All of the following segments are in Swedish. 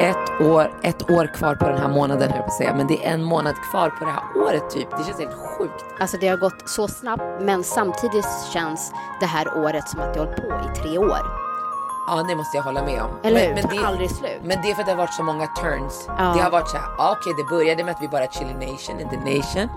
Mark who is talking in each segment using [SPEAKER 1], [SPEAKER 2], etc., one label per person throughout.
[SPEAKER 1] Ett år, ett år kvar på den här månaden höll jag på att säga. Men det är en månad kvar på det här året typ. Det känns helt sjukt.
[SPEAKER 2] Alltså det har gått så snabbt men samtidigt känns det här året som att det har hållit på i tre år.
[SPEAKER 1] Ja, det måste jag hålla med om.
[SPEAKER 2] Eller hur?
[SPEAKER 1] men,
[SPEAKER 2] Det
[SPEAKER 1] det,
[SPEAKER 2] aldrig slut.
[SPEAKER 1] Men det är för att det har varit så många turns.
[SPEAKER 2] Ja.
[SPEAKER 1] Det har varit så här, ja, okej det började med att vi bara chilling nation in the nation.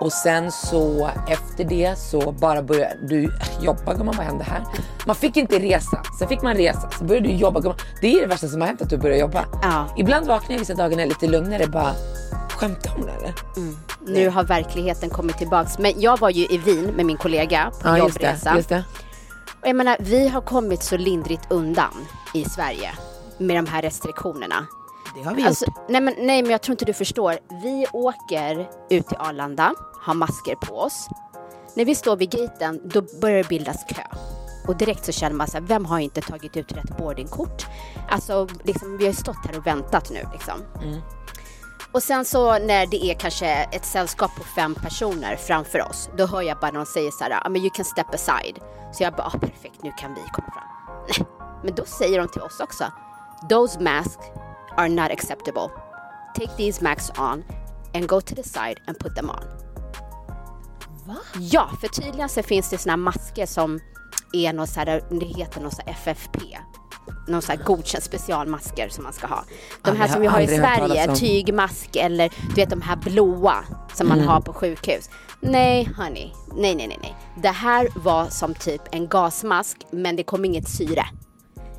[SPEAKER 1] Och sen så efter det så bara började du jobba gumman, vad hände här? Man fick inte resa, sen fick man resa, så började du jobba gumman. Det är det värsta som har hänt att du börjar jobba.
[SPEAKER 2] Ja.
[SPEAKER 1] Ibland vaknar jag vissa dagar när jag är lite lugnare bara, skämtar hon eller?
[SPEAKER 2] Nu har verkligheten kommit tillbaks. Men jag var ju i Wien med min kollega på
[SPEAKER 1] Ja just det,
[SPEAKER 2] jobbresa.
[SPEAKER 1] just det.
[SPEAKER 2] Och jag menar, vi har kommit så lindrigt undan i Sverige med de här restriktionerna.
[SPEAKER 1] Det har vi
[SPEAKER 2] Alltså, nej, men, nej, men jag tror inte du förstår. Vi åker ut till Arlanda, har masker på oss. När vi står vid gaten, då börjar det bildas kö. Och direkt så känner man så här, vem har inte tagit ut rätt boardingkort? Alltså, liksom, vi har ju stått här och väntat nu liksom. Och sen så när det är kanske ett sällskap på fem personer framför oss, då hör jag bara någon säga så här, "Ah, men you can step aside. Så jag bara, ah, perfekt, nu kan vi komma fram. Nej, men då säger de till oss också, those masks are not acceptable. Take these masks on and go to the side and put them on. Va? Ja, för tydligen så finns det såna masker som är något så här, det heter något så FFP. Någon så här godkänd specialmasker som man ska ha. De här som vi har i Sverige, tygmask eller du vet de här blåa som man har på sjukhus. Nej, honey. Nej, nej, nej, nej. Det här var som typ en gasmask, men det kom inget syre.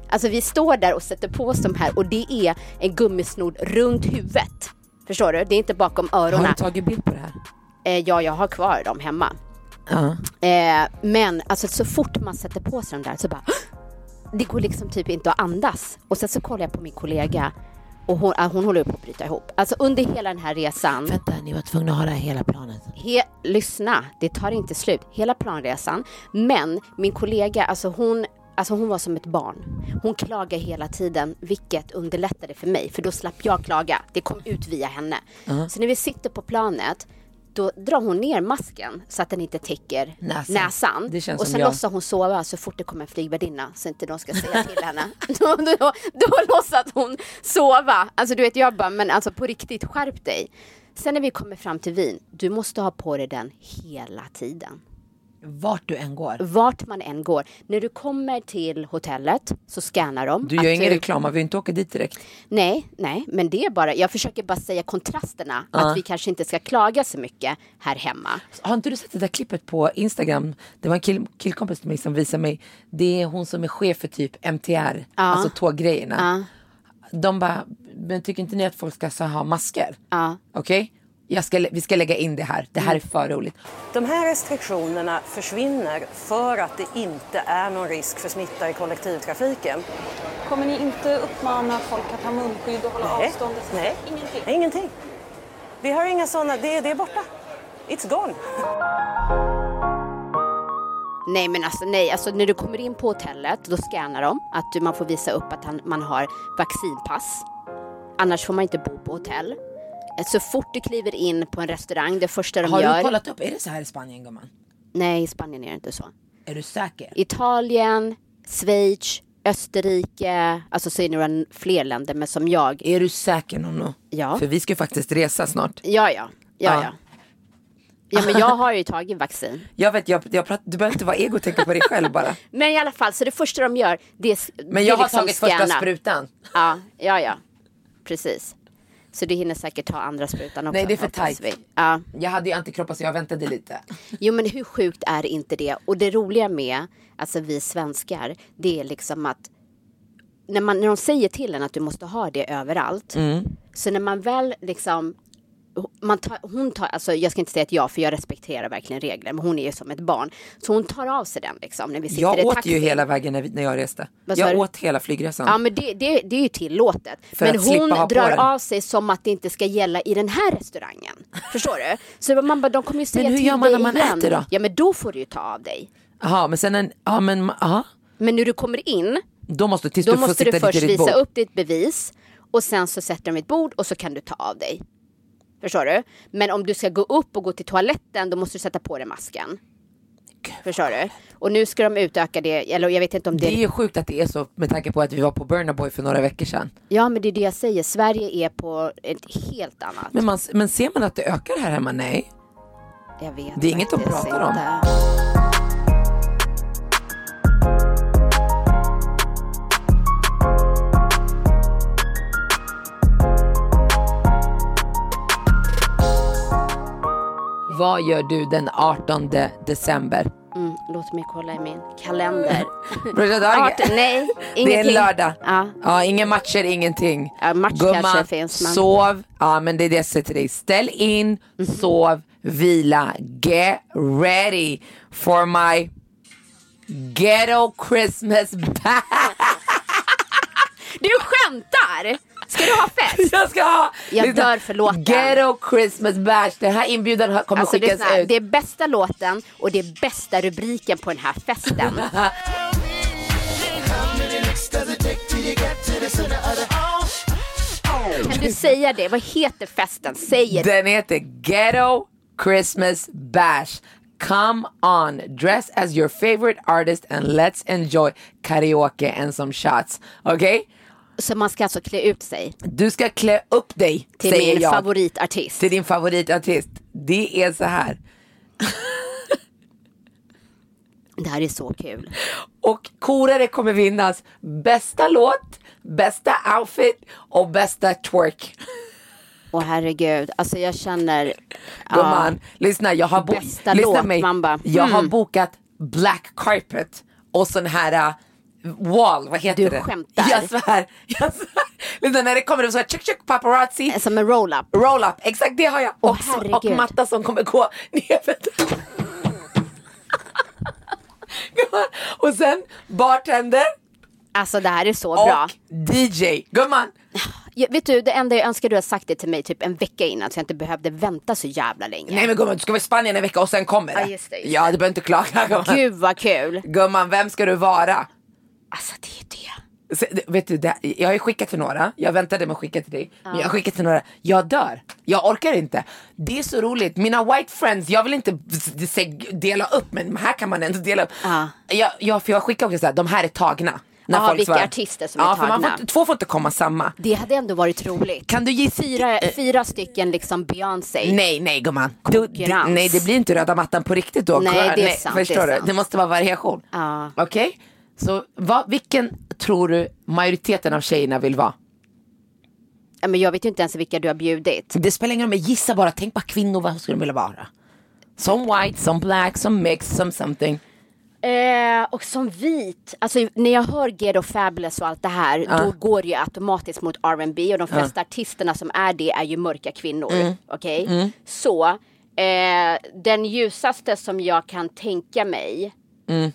[SPEAKER 2] Alltså vi står där och sätter på oss de här och det är en gummisnodd runt huvudet. Förstår du? Det är inte bakom
[SPEAKER 1] Har
[SPEAKER 2] öronen.
[SPEAKER 1] du tagit bild på det här?
[SPEAKER 2] Eh, ja, jag har kvar dem hemma.
[SPEAKER 1] Ja.
[SPEAKER 2] Eh, men alltså så fort man sätter på sig de där så bara det går liksom typ inte att andas. Och sen så kollar jag på min kollega och hon, ah, hon håller på att bryta ihop. Alltså under hela den här resan.
[SPEAKER 1] Vänta, ni var tvungna att ha det här hela planet.
[SPEAKER 2] He, lyssna, det tar inte slut. Hela planresan. Men min kollega, alltså hon, alltså hon var som ett barn. Hon klagade hela tiden, vilket underlättade för mig. För då slapp jag klaga. Det kom ut via henne. Så när vi sitter på planet, då drar hon ner masken så att den inte täcker
[SPEAKER 1] Näsan.
[SPEAKER 2] näsan.
[SPEAKER 1] Det känns
[SPEAKER 2] och sen
[SPEAKER 1] jag.
[SPEAKER 2] låtsas hon sova så fort det kommer en flygvärdinna så inte de ska säga till henne. då, då, då låtsas hon sova. Alltså du vet jag bara, men alltså på riktigt skärp dig. Sen när vi kommer fram till Wien, du måste ha på dig den hela tiden.
[SPEAKER 1] Vart du än går.
[SPEAKER 2] Vart man än går. När du kommer till hotellet så scannar de.
[SPEAKER 1] Du gör ingen reklam, man vill inte åka dit direkt.
[SPEAKER 2] Nej, nej, men det är bara, jag försöker bara säga kontrasterna. Att vi kanske inte ska klaga så mycket här hemma.
[SPEAKER 1] Har inte du sett det där klippet på Instagram? Det var en kill, killkompis till mig som visade mig. Det är hon som är chef för typ MTR, alltså tåggrejerna. De bara, men tycker inte ni att folk ska ha masker?
[SPEAKER 2] Ja.
[SPEAKER 1] Okej? Jag ska, vi ska lägga in det här, det här är för roligt.
[SPEAKER 3] De här restriktionerna försvinner för att det inte är någon risk för smitta i kollektivtrafiken.
[SPEAKER 4] Kommer ni inte uppmana folk att ha munskydd och hålla
[SPEAKER 3] Nej.
[SPEAKER 4] avstånd?
[SPEAKER 3] Nej.
[SPEAKER 4] Ingenting?
[SPEAKER 3] Nej, ingenting. Vi har inga sådana, det, det är borta. It's gone.
[SPEAKER 2] Nej men alltså nej, alltså när du kommer in på hotellet då scannar de att man får visa upp att man har vaccinpass. Annars får man inte bo på hotell. Så fort du kliver in på en restaurang, det första de
[SPEAKER 1] Har
[SPEAKER 2] gör...
[SPEAKER 1] du kollat upp, är det så här i Spanien gumman?
[SPEAKER 2] Nej, i Spanien är det inte så.
[SPEAKER 1] Är du säker?
[SPEAKER 2] Italien, Schweiz, Österrike, alltså så är det några fler länder, men som jag,
[SPEAKER 1] Är du säker Nonno?
[SPEAKER 2] Ja.
[SPEAKER 1] För vi ska ju faktiskt resa snart.
[SPEAKER 2] ja ja, ja
[SPEAKER 1] Ja.
[SPEAKER 2] ja. Ja men jag har ju tagit vaccin.
[SPEAKER 1] Jag vet, jag, jag pratar, du behöver inte vara ego och tänka på dig själv bara.
[SPEAKER 2] Men i alla fall, så det första de gör, det är
[SPEAKER 1] Men
[SPEAKER 2] det
[SPEAKER 1] jag
[SPEAKER 2] är
[SPEAKER 1] har
[SPEAKER 2] liksom
[SPEAKER 1] tagit första
[SPEAKER 2] scanna.
[SPEAKER 1] sprutan.
[SPEAKER 2] Ja, ja, ja. Precis. Så du hinner säkert ta andra sprutan också.
[SPEAKER 1] Nej, det är för tajt.
[SPEAKER 2] Ja.
[SPEAKER 1] Jag hade ju antikroppar så jag väntade lite.
[SPEAKER 2] Jo men hur sjukt är inte det? Och det roliga med alltså vi svenskar, det är liksom att när, man, när de säger till en att du måste ha det överallt.
[SPEAKER 1] Mm.
[SPEAKER 2] Så när man väl liksom man tar, hon tar, alltså jag ska inte säga att jag, för jag respekterar verkligen regler, men hon är ju som ett barn. Så hon tar av sig den liksom när vi sitter
[SPEAKER 1] Jag
[SPEAKER 2] i
[SPEAKER 1] åt
[SPEAKER 2] taxi.
[SPEAKER 1] ju hela vägen när, vi- när jag reste. Jag
[SPEAKER 2] du?
[SPEAKER 1] åt hela flygresan.
[SPEAKER 2] Ja men det, det, det är ju tillåtet.
[SPEAKER 1] För
[SPEAKER 2] men hon drar
[SPEAKER 1] den.
[SPEAKER 2] av sig som att det inte ska gälla i den här restaurangen. Förstår du? Så man bara, de kommer ju säga
[SPEAKER 1] hur
[SPEAKER 2] till
[SPEAKER 1] gör man när man äter då?
[SPEAKER 2] Ja men då får du ju ta av dig.
[SPEAKER 1] Jaha, men sen en, ja men, aha.
[SPEAKER 2] Men när du kommer in,
[SPEAKER 1] Då måste, tills
[SPEAKER 2] då
[SPEAKER 1] du
[SPEAKER 2] måste du först visa
[SPEAKER 1] bord.
[SPEAKER 2] upp ditt bevis och sen så sätter de ett bord och så kan du ta av dig. Förstår du? Men om du ska gå upp och gå till toaletten då måste du sätta på dig masken. Förstår du? Och nu ska de utöka det, eller jag vet inte om det...
[SPEAKER 1] Det är ju sjukt att det är så med tanke på att vi var på Burna Boy för några veckor sedan.
[SPEAKER 2] Ja men det är det jag säger, Sverige är på ett helt annat.
[SPEAKER 1] Men, man, men ser man att det ökar här hemma? Nej.
[SPEAKER 2] Jag vet
[SPEAKER 1] Det är inget de
[SPEAKER 2] faktiskt
[SPEAKER 1] pratar om.
[SPEAKER 2] inte.
[SPEAKER 1] Vad gör du den 18 december?
[SPEAKER 2] Mm, låt mig kolla i min kalender.
[SPEAKER 1] Brorsan, du har inget-
[SPEAKER 2] 18, nej,
[SPEAKER 1] Det är en
[SPEAKER 2] ingenting.
[SPEAKER 1] lördag.
[SPEAKER 2] Ja.
[SPEAKER 1] Ja, inga matcher, ingenting.
[SPEAKER 2] Ja, match
[SPEAKER 1] Gumman,
[SPEAKER 2] kanske finns, men-
[SPEAKER 1] sov. Ja, men det är det jag säger till dig. Ställ in,
[SPEAKER 2] Mhm.
[SPEAKER 1] sov, vila. Get ready for my ghetto Christmas bash.
[SPEAKER 2] Du skämtar! Ska du ha fest?
[SPEAKER 1] Jag ska ha
[SPEAKER 2] Jag
[SPEAKER 1] lyssna,
[SPEAKER 2] dör för låten.
[SPEAKER 1] Ghetto Christmas bash. Den här inbjudan kommer
[SPEAKER 2] Alltså, det,
[SPEAKER 1] skickas
[SPEAKER 2] sån här,
[SPEAKER 1] ut.
[SPEAKER 2] det är bästa låten och det är bästa rubriken på den här festen. Kan du säga det? Vad heter festen? Säg det.
[SPEAKER 1] Den heter Ghetto Christmas Bash. Come on, dress as your favorite artist and let's enjoy karaoke and some shots. Okej?
[SPEAKER 2] Så man ska alltså klä ut sig
[SPEAKER 1] Du ska klä upp dig,
[SPEAKER 2] till
[SPEAKER 1] säger
[SPEAKER 2] min
[SPEAKER 1] jag.
[SPEAKER 2] favoritartist.
[SPEAKER 1] Till din favoritartist. Det är så här.
[SPEAKER 2] Det här är så kul.
[SPEAKER 1] Och korare kommer vinnas bästa låt, bästa outfit och bästa twerk.
[SPEAKER 2] Åh herregud, alltså jag känner...
[SPEAKER 1] Gumman, lyssna, jag har, bo- lyssna
[SPEAKER 2] låt,
[SPEAKER 1] mig.
[SPEAKER 2] bara,
[SPEAKER 1] jag har
[SPEAKER 2] hmm.
[SPEAKER 1] bokat black carpet och sån här uh, wall, vad heter
[SPEAKER 2] Du
[SPEAKER 1] det?
[SPEAKER 2] skämtar.
[SPEAKER 1] Jag svär, jag svär. När det kommer så här tjuk tjuk paparazzi,
[SPEAKER 2] Som en roll-up.
[SPEAKER 1] roll up, exakt det har jag.
[SPEAKER 2] Åh,
[SPEAKER 1] och, så, och
[SPEAKER 2] herregud.
[SPEAKER 1] matta som kommer gå ner. Och sen bartender
[SPEAKER 2] Alltså det här är så bra.
[SPEAKER 1] och DJ. Gumman,
[SPEAKER 2] Ja, vet du, det enda jag önskar du har sagt det till mig typ en vecka innan så jag inte behövde vänta så jävla länge.
[SPEAKER 1] nej men gumman du ska vara i Spanien en vecka och sen kommer det.
[SPEAKER 2] Ja, just det, just
[SPEAKER 1] ja du behöver inte klaga gumman.
[SPEAKER 2] Gud vad kul.
[SPEAKER 1] Gumman, vem ska du vara?
[SPEAKER 2] Alltså det är det.
[SPEAKER 1] Så, vet du, det, jag har ju skickat till några, jag väntade med att skicka till dig. Men jag har skickat till några, jag dör. Jag orkar inte. Det är så roligt, mina white friends, jag vill inte dela upp men här kan man ändå dela upp.
[SPEAKER 2] Ja.
[SPEAKER 1] Jag, jag, för jag skickar också såhär, de här är tagna. När
[SPEAKER 2] Ja,
[SPEAKER 1] folk
[SPEAKER 2] vilka
[SPEAKER 1] svarar.
[SPEAKER 2] artister som är
[SPEAKER 1] ja, För man
[SPEAKER 2] tagna.
[SPEAKER 1] får, två får inte komma samma.
[SPEAKER 2] Det hade ändå varit roligt.
[SPEAKER 1] Kan du ge
[SPEAKER 2] Fyra, fyra stycken liksom Beyoncé.
[SPEAKER 1] Nej, nej gumman. Du, det, nej, det blir inte röda mattan på riktigt då.
[SPEAKER 2] Nej, det är sant,
[SPEAKER 1] Förstår
[SPEAKER 2] det är
[SPEAKER 1] du?
[SPEAKER 2] sant.
[SPEAKER 1] Det måste vara variation.
[SPEAKER 2] Ja.
[SPEAKER 1] Okej? Så vad, vilken tror du majoriteten av tjejerna vill vara?
[SPEAKER 2] Ja, Men jag vet ju inte ens vilka du har bjudit.
[SPEAKER 1] Det spelar ingen roll, men gissa bara. Tänk bara kvinnor, vad skulle de vilja vara? Some white, some black, some mixed, some something.
[SPEAKER 2] Eh, och som vit, alltså när jag hör Ghetto Fabulous och allt det här, då går det ju automatiskt mot R&B och de flesta artisterna som är det är ju mörka kvinnor.
[SPEAKER 1] Mm.
[SPEAKER 2] Okej? Så, eh, den ljusaste som jag kan tänka mig
[SPEAKER 1] Mm.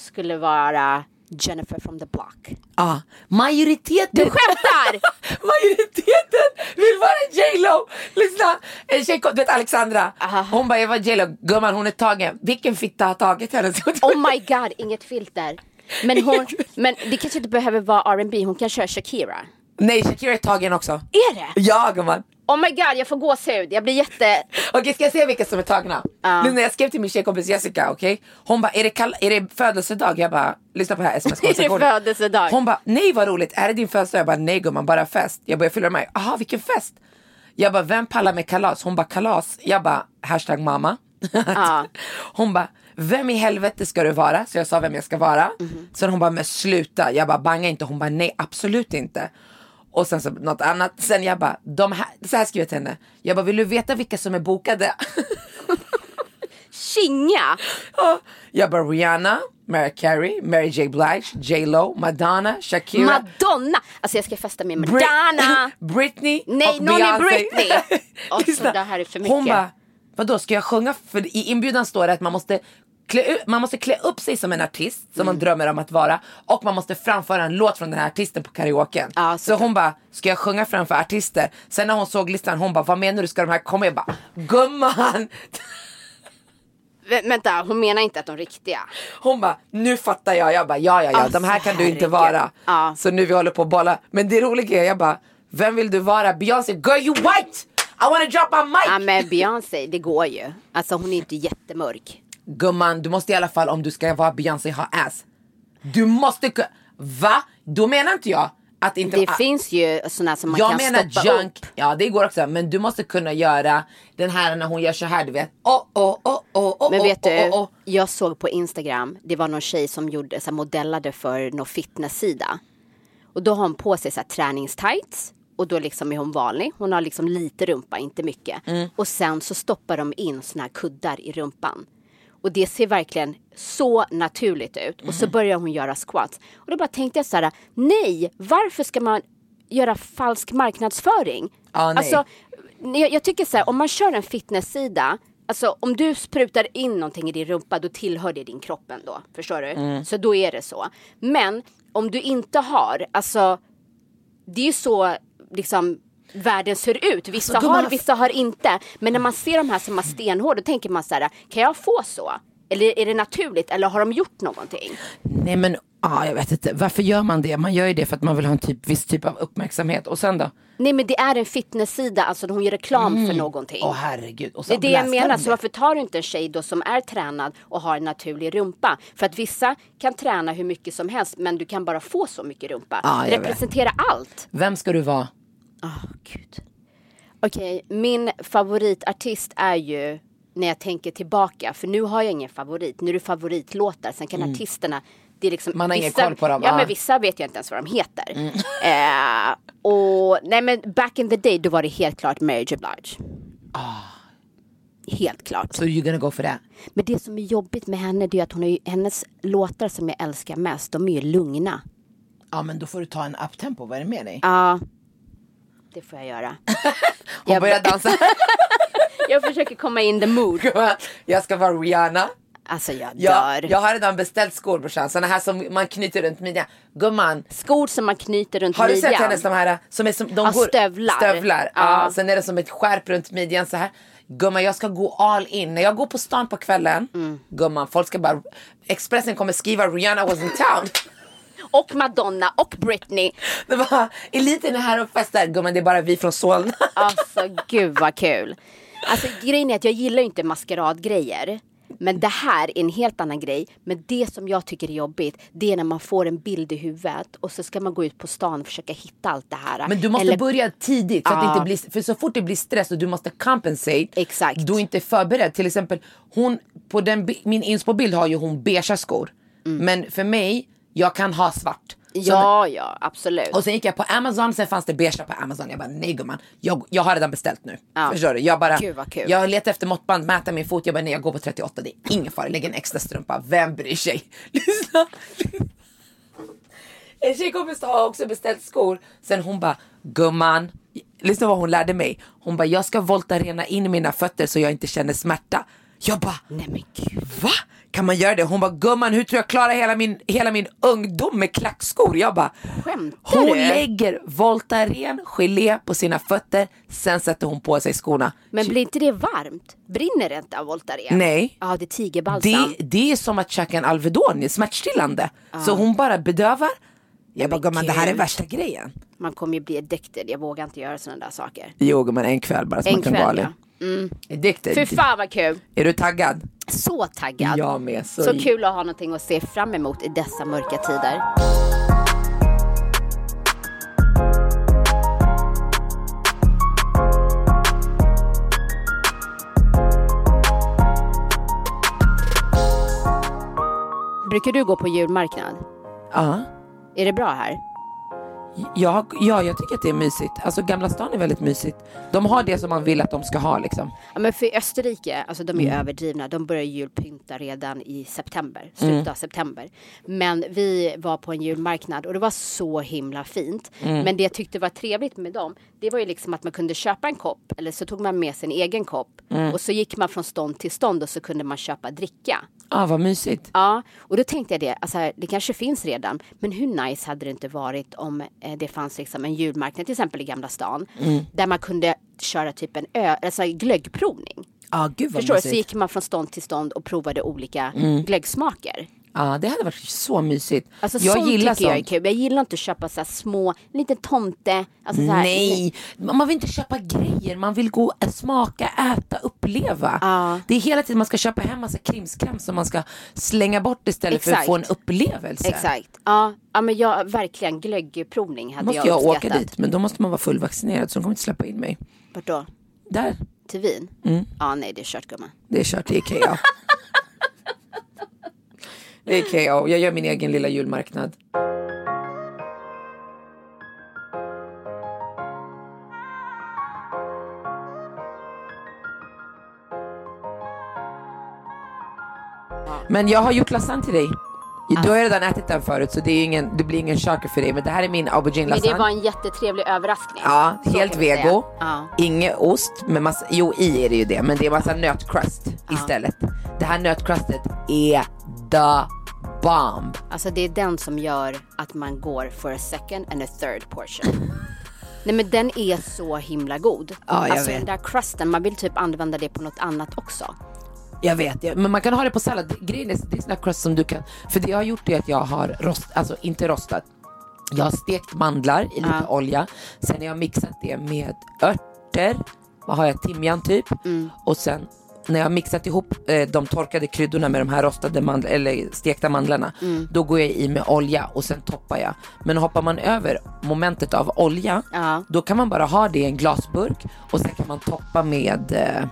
[SPEAKER 2] Skulle vara Jennifer from the Block.
[SPEAKER 1] Ja, majoriteten.
[SPEAKER 2] Du skämtar!
[SPEAKER 1] majoriteten vill vara J Lo. Lyssna, en tjej kom, du vet Alexandra. Hon bara, jag var J Lo. Gumman hon är tagen. Vilken fitta har tagit henne?
[SPEAKER 2] Oh my god, inget filter. Men, hon, men det kanske inte behöver vara R&B, hon kan köra Shakira.
[SPEAKER 1] Nej, Shakira är tagen också.
[SPEAKER 2] Är det?
[SPEAKER 1] Ja gumman.
[SPEAKER 2] Oh my god, jag får gåshud. Jag blir jätte...
[SPEAKER 1] Okej, ska jag säga vilka som är tagna?
[SPEAKER 2] Ja.
[SPEAKER 1] Lyssna, jag skrev till min tjejkompis Jessica, okej? Hon bara, är det, kall- är det födelsedag? Jag bara, lyssna på det här sms
[SPEAKER 2] Är det födelsedag?
[SPEAKER 1] Hon bara, nej vad roligt, är det din födelsedag? Jag bara, nej gumman, bara fest. Jag bara, jag fyller mig. Jaha, vilken fest? Jag bara, vem pallar med kalas? Hon bara, kalas. Jag bara, hashtag mamma.
[SPEAKER 2] Ja.
[SPEAKER 1] Hon bara, vem i helvete ska du vara? Så jag sa vem jag ska vara.
[SPEAKER 2] Mhm.
[SPEAKER 1] Sen hon bara, men sluta. Jag bara, banga inte. Hon bara, nej absolut inte. Och sen så något annat. Sen jag bara, de här, så här skrev jag till henne. Jag bara, vill du veta vilka som är bokade?
[SPEAKER 2] Kinga!
[SPEAKER 1] Ja, Jag bara Rihanna, Mariah Carey, Mary J Blige, J Lo, Madonna, Shakira.
[SPEAKER 2] Madonna! Alltså jag ska festa med
[SPEAKER 1] Brit-
[SPEAKER 2] Madonna!
[SPEAKER 1] Britney
[SPEAKER 2] Nej,
[SPEAKER 1] och
[SPEAKER 2] någon är
[SPEAKER 1] Beyoncé.
[SPEAKER 2] Britney. Alltså, det här är för
[SPEAKER 1] Hon
[SPEAKER 2] mycket.
[SPEAKER 1] bara, vadå ska jag sjunga? För i inbjudan står det att man måste klä, man måste klä upp sig som en artist som
[SPEAKER 2] Mm.
[SPEAKER 1] man drömmer om att vara och man måste framföra en låt från den här artisten på karaoken.
[SPEAKER 2] Ja,
[SPEAKER 1] så hon bara, ska jag sjunga framför artister? Sen när hon såg listan, hon bara, vad menar du? Ska de här komma? Jag bara, gumman!
[SPEAKER 2] Vä- vänta, hon menar inte att de riktiga.
[SPEAKER 1] Hon bara, nu fattar jag. Jag bara, ja ja ja,
[SPEAKER 2] Alltså,
[SPEAKER 1] de här kan du inte
[SPEAKER 2] herregud.
[SPEAKER 1] vara.
[SPEAKER 2] Ja.
[SPEAKER 1] Så nu vi håller på att bolla. Men det roliga är, jag bara, vem vill du vara? Beyoncé, girl you white! I wanna drop my mic!
[SPEAKER 2] Ja men Beyoncé, det går ju. Alltså hon är inte jättemörk.
[SPEAKER 1] Gumman, du måste i alla fall om du ska vara Beyoncé ha ass. Du måste ku- Va? Då menar inte jag att inte...
[SPEAKER 2] Det finns ju sådana som man
[SPEAKER 1] jag
[SPEAKER 2] kan
[SPEAKER 1] menar
[SPEAKER 2] stoppa
[SPEAKER 1] junk,
[SPEAKER 2] upp.
[SPEAKER 1] ja det går också men du måste kunna göra den här när hon gör så här du vet. Oh, oh, oh, oh, oh,
[SPEAKER 2] Men vet
[SPEAKER 1] oh,
[SPEAKER 2] du,
[SPEAKER 1] oh, oh.
[SPEAKER 2] jag såg på Instagram, det var någon tjej som gjorde, så här, modellade för någon fitnesssida. Och då har hon på sig så här, träningstights och då liksom är hon vanlig. Hon har liksom lite rumpa, inte mycket.
[SPEAKER 1] Mm.
[SPEAKER 2] Och sen så stoppar de in såna här kuddar i rumpan. Och det ser verkligen så naturligt ut. Och så
[SPEAKER 1] Mm.
[SPEAKER 2] börjar hon göra squats. Och då bara tänkte jag så här, nej, varför ska man göra falsk marknadsföring?
[SPEAKER 1] Nej.
[SPEAKER 2] Alltså, jag, jag tycker så här, om man kör en fitnesssida, alltså om du sprutar in någonting i din rumpa, då tillhör det din kropp ändå. Förstår du?
[SPEAKER 1] Mm.
[SPEAKER 2] Så då är det så. Men om du inte har, alltså, det är ju så liksom världen ser ut. Vissa
[SPEAKER 1] Alltså,
[SPEAKER 2] har, vissa har inte. Men när man ser de här som har stenhård, då tänker man så här, kan jag få så? Eller är det naturligt? Eller har de gjort någonting?
[SPEAKER 1] Nej men ah, jag vet inte, varför gör man det? Man gör ju det för att man vill ha en typ, viss typ av uppmärksamhet. Och sen då?
[SPEAKER 2] Nej men det är en fitnesssida, alltså hon gör reklam för någonting.
[SPEAKER 1] Åh herregud. Och så
[SPEAKER 2] Det är det jag menar. Så varför tar du inte en tjej då som är tränad och har en naturlig rumpa? För att vissa kan träna hur mycket som helst men du kan bara få så mycket rumpa.
[SPEAKER 1] Ja, jag vet.
[SPEAKER 2] Representera allt.
[SPEAKER 1] Vem ska du vara?
[SPEAKER 2] Åh gud. Okej, min favoritartist är ju när jag tänker tillbaka. För nu har jag ingen favorit. Nu är det favoritlåtar. Sen kan artisterna det är liksom,
[SPEAKER 1] Mm. Man har ingen
[SPEAKER 2] vissa,
[SPEAKER 1] koll på dem,
[SPEAKER 2] Ja,
[SPEAKER 1] ah.
[SPEAKER 2] men vissa vet jag inte ens vad de heter. Eh, och nej men back in the day då var det helt klart Mary J Blige. Helt klart.
[SPEAKER 1] So you're gonna go for that?
[SPEAKER 2] Men det som är jobbigt med henne det är att hon ju, hennes låtar som jag älskar mest, de är ju lugna.
[SPEAKER 1] Ja men då får du ta en uptempo, vad är det med dig?
[SPEAKER 2] Ja, det får jag göra.
[SPEAKER 1] Hon
[SPEAKER 2] jag-
[SPEAKER 1] börjar dansa.
[SPEAKER 2] Jag försöker komma in the mood.
[SPEAKER 1] jag ska vara Rihanna.
[SPEAKER 2] Alltså jag
[SPEAKER 1] Jag,
[SPEAKER 2] dör.
[SPEAKER 1] jag har redan beställt skor brorsan, såna här som man knyter runt midjan. Gumman,
[SPEAKER 2] Skor som man knyter runt
[SPEAKER 1] har du
[SPEAKER 2] midjan.
[SPEAKER 1] sett hennes de här som är som, de går,
[SPEAKER 2] stövlar.
[SPEAKER 1] stövlar.
[SPEAKER 2] Ja.
[SPEAKER 1] Ja. sen är det som ett skärp runt midjan så här. Gumman jag ska gå all in. När jag går på stan på kvällen,
[SPEAKER 2] Mm.
[SPEAKER 1] gumman folk ska bara, Expressen kommer skriva Rihanna was in town.
[SPEAKER 2] Och Madonna och Britney.
[SPEAKER 1] Det var, eliten är här och festar, gumman det är bara vi från Solna.
[SPEAKER 2] Alltså gud vad kul. Alltså grejen är att jag gillar ju inte maskeradgrejer. Men det här är en helt annan grej. Men det som jag tycker är jobbigt, det är när man får en bild i huvudet och så ska man gå ut på stan och försöka hitta allt det här.
[SPEAKER 1] Men du måste
[SPEAKER 2] Eller-
[SPEAKER 1] börja tidigt så att det
[SPEAKER 2] Ja.
[SPEAKER 1] inte blir, för så fort det blir stress och du måste compensate.
[SPEAKER 2] Exakt.
[SPEAKER 1] Du är inte förberedd. Till exempel hon, på den, min inspo-bild har ju hon beigea skor. Men för mig, jag kan ha svart. Så.
[SPEAKER 2] Ja, ja, absolut.
[SPEAKER 1] Och sen gick jag på Amazon, sen fanns det beige på Amazon. Jag bara nej gumman, jag, jag har redan beställt nu.
[SPEAKER 2] Ja.
[SPEAKER 1] Förstår du? Jag bara,
[SPEAKER 2] Gud,
[SPEAKER 1] jag letar efter måttband, mäter min fot, jag bara nej jag går på 38, det är ingen fara, lägg en extra strumpa, vem bryr sig? Lyssna. En tjejkompis har också beställt skor, sen hon bara gumman, lyssna vad hon lärde mig. Hon bara jag ska voltarena in mina fötter så jag inte känner smärta. Jag bara
[SPEAKER 2] Nej men gud.
[SPEAKER 1] Va? Kan man göra det? Hon bara, gumman hur tror jag klarar hela min, hela min ungdom med klackskor? Jag bara,
[SPEAKER 2] Skämtar
[SPEAKER 1] hon
[SPEAKER 2] du?
[SPEAKER 1] lägger Voltaren gelé på sina fötter, sen sätter hon på sig skorna.
[SPEAKER 2] Men blir inte det varmt? Brinner det inte av Voltaren?
[SPEAKER 1] Nej.
[SPEAKER 2] Ja, det är tigerbalsam.
[SPEAKER 1] Det, det är som att käka en Alvedon, smärtstillande. Så hon bara bedövar. Jag bara, gumman det här är värsta grejen.
[SPEAKER 2] Man kommer ju bli addicted. Jag vågar inte göra sådana där saker.
[SPEAKER 1] Jo gumman, en kväll bara så
[SPEAKER 2] En
[SPEAKER 1] man kan
[SPEAKER 2] kväll,
[SPEAKER 1] gå
[SPEAKER 2] ja. Mm.
[SPEAKER 1] Addicted.
[SPEAKER 2] Fy fan vad kul.
[SPEAKER 1] Är du taggad?
[SPEAKER 2] Så taggad.
[SPEAKER 1] Jag med. Så,
[SPEAKER 2] Så kul att ha någonting att se fram emot i dessa mörka tider. Brukar du gå på julmarknad?
[SPEAKER 1] Ja.
[SPEAKER 2] Är det bra här?
[SPEAKER 1] Ja, ja, jag tycker att det är mysigt. Alltså Gamla stan är väldigt mysigt. De har det som man vill att de ska ha liksom.
[SPEAKER 2] Ja, men för Österrike, alltså de är ju
[SPEAKER 1] Mm.
[SPEAKER 2] överdrivna. De börjar julpynta redan i september, slutet
[SPEAKER 1] Mm.
[SPEAKER 2] av september. Men vi var på en julmarknad och det var så himla fint.
[SPEAKER 1] Mm.
[SPEAKER 2] Men det jag tyckte var trevligt med dem, det var ju liksom att man kunde köpa en kopp eller så tog man med sin egen kopp
[SPEAKER 1] Mm.
[SPEAKER 2] och så gick man från stånd till stånd och så kunde man köpa dricka.
[SPEAKER 1] Ja, ah, vad mysigt.
[SPEAKER 2] Ja, och då tänkte jag det, alltså, det kanske finns redan, men hur nice hade det inte varit om eh, det fanns liksom en julmarknad, till exempel i Gamla stan,
[SPEAKER 1] Mm.
[SPEAKER 2] där man kunde köra typ en ö, alltså glöggprovning.
[SPEAKER 1] Ah, gud vad
[SPEAKER 2] Förstår du? Så gick man från stånd till stånd och provade olika
[SPEAKER 1] Mm.
[SPEAKER 2] glöggsmaker.
[SPEAKER 1] Ja, det hade varit så mysigt.
[SPEAKER 2] Alltså
[SPEAKER 1] jag
[SPEAKER 2] sånt
[SPEAKER 1] gillar
[SPEAKER 2] tycker jag är
[SPEAKER 1] sånt.
[SPEAKER 2] kul. Jag gillar inte att köpa så små, en liten tomte. Alltså så här,
[SPEAKER 1] Nej, man vill inte köpa grejer. Man vill gå, äh, smaka, äta, uppleva. Det är hela tiden man ska köpa hem massa krimskrams som man ska slänga bort istället för att
[SPEAKER 2] Exakt.
[SPEAKER 1] få en upplevelse.
[SPEAKER 2] Exakt. Ja, ja men jag, verkligen glöggprovning hade
[SPEAKER 1] måste
[SPEAKER 2] jag
[SPEAKER 1] jag, åka
[SPEAKER 2] uppskattat.
[SPEAKER 1] dit, men då måste man vara fullvaccinerad så de kommer inte släppa in mig.
[SPEAKER 2] Vart då?
[SPEAKER 1] Där,
[SPEAKER 2] Till Wien?
[SPEAKER 1] Mm.
[SPEAKER 2] Ja, nej det är kört gumman.
[SPEAKER 1] det är kört till Ikea. det är Ikea, jag gör min egen lilla julmarknad. Men jag har gjort lasagne till dig. Du har ju redan ätit den förut så det, är ingen, det blir ingen chocker för dig. Men det här är min aubergine
[SPEAKER 2] Men
[SPEAKER 1] lasagne.
[SPEAKER 2] det var en jättetrevlig överraskning.
[SPEAKER 1] Ja,
[SPEAKER 2] Så
[SPEAKER 1] helt vego.
[SPEAKER 2] Ja.
[SPEAKER 1] Inget ost, men massa, jo i är det ju det, men det är massa nötcrust istället. Det här nötcrustet är the bomb.
[SPEAKER 2] Alltså det är den som gör att man går for a second and a third portion. Nej men den är så himla god.
[SPEAKER 1] Ja, jag
[SPEAKER 2] alltså
[SPEAKER 1] vet.
[SPEAKER 2] den där crusten, man vill typ använda det på något annat också.
[SPEAKER 1] Jag vet, jag, men man kan ha det på sallad. Grejen är, det är såna crust som du kan, för det jag har gjort är att jag har rost, alltså inte rostat. Jag har stekt mandlar i lite olja, sen har jag mixat det med örter, vad har jag, timjan typ. Och sen när jag har mixat ihop eh, de torkade kryddorna med de här rostade mandl- eller stekta mandlarna, då går jag i med olja och sen toppar jag. Men hoppar man över momentet av olja, då kan man bara ha det i en glasburk och sen kan man toppa med eh,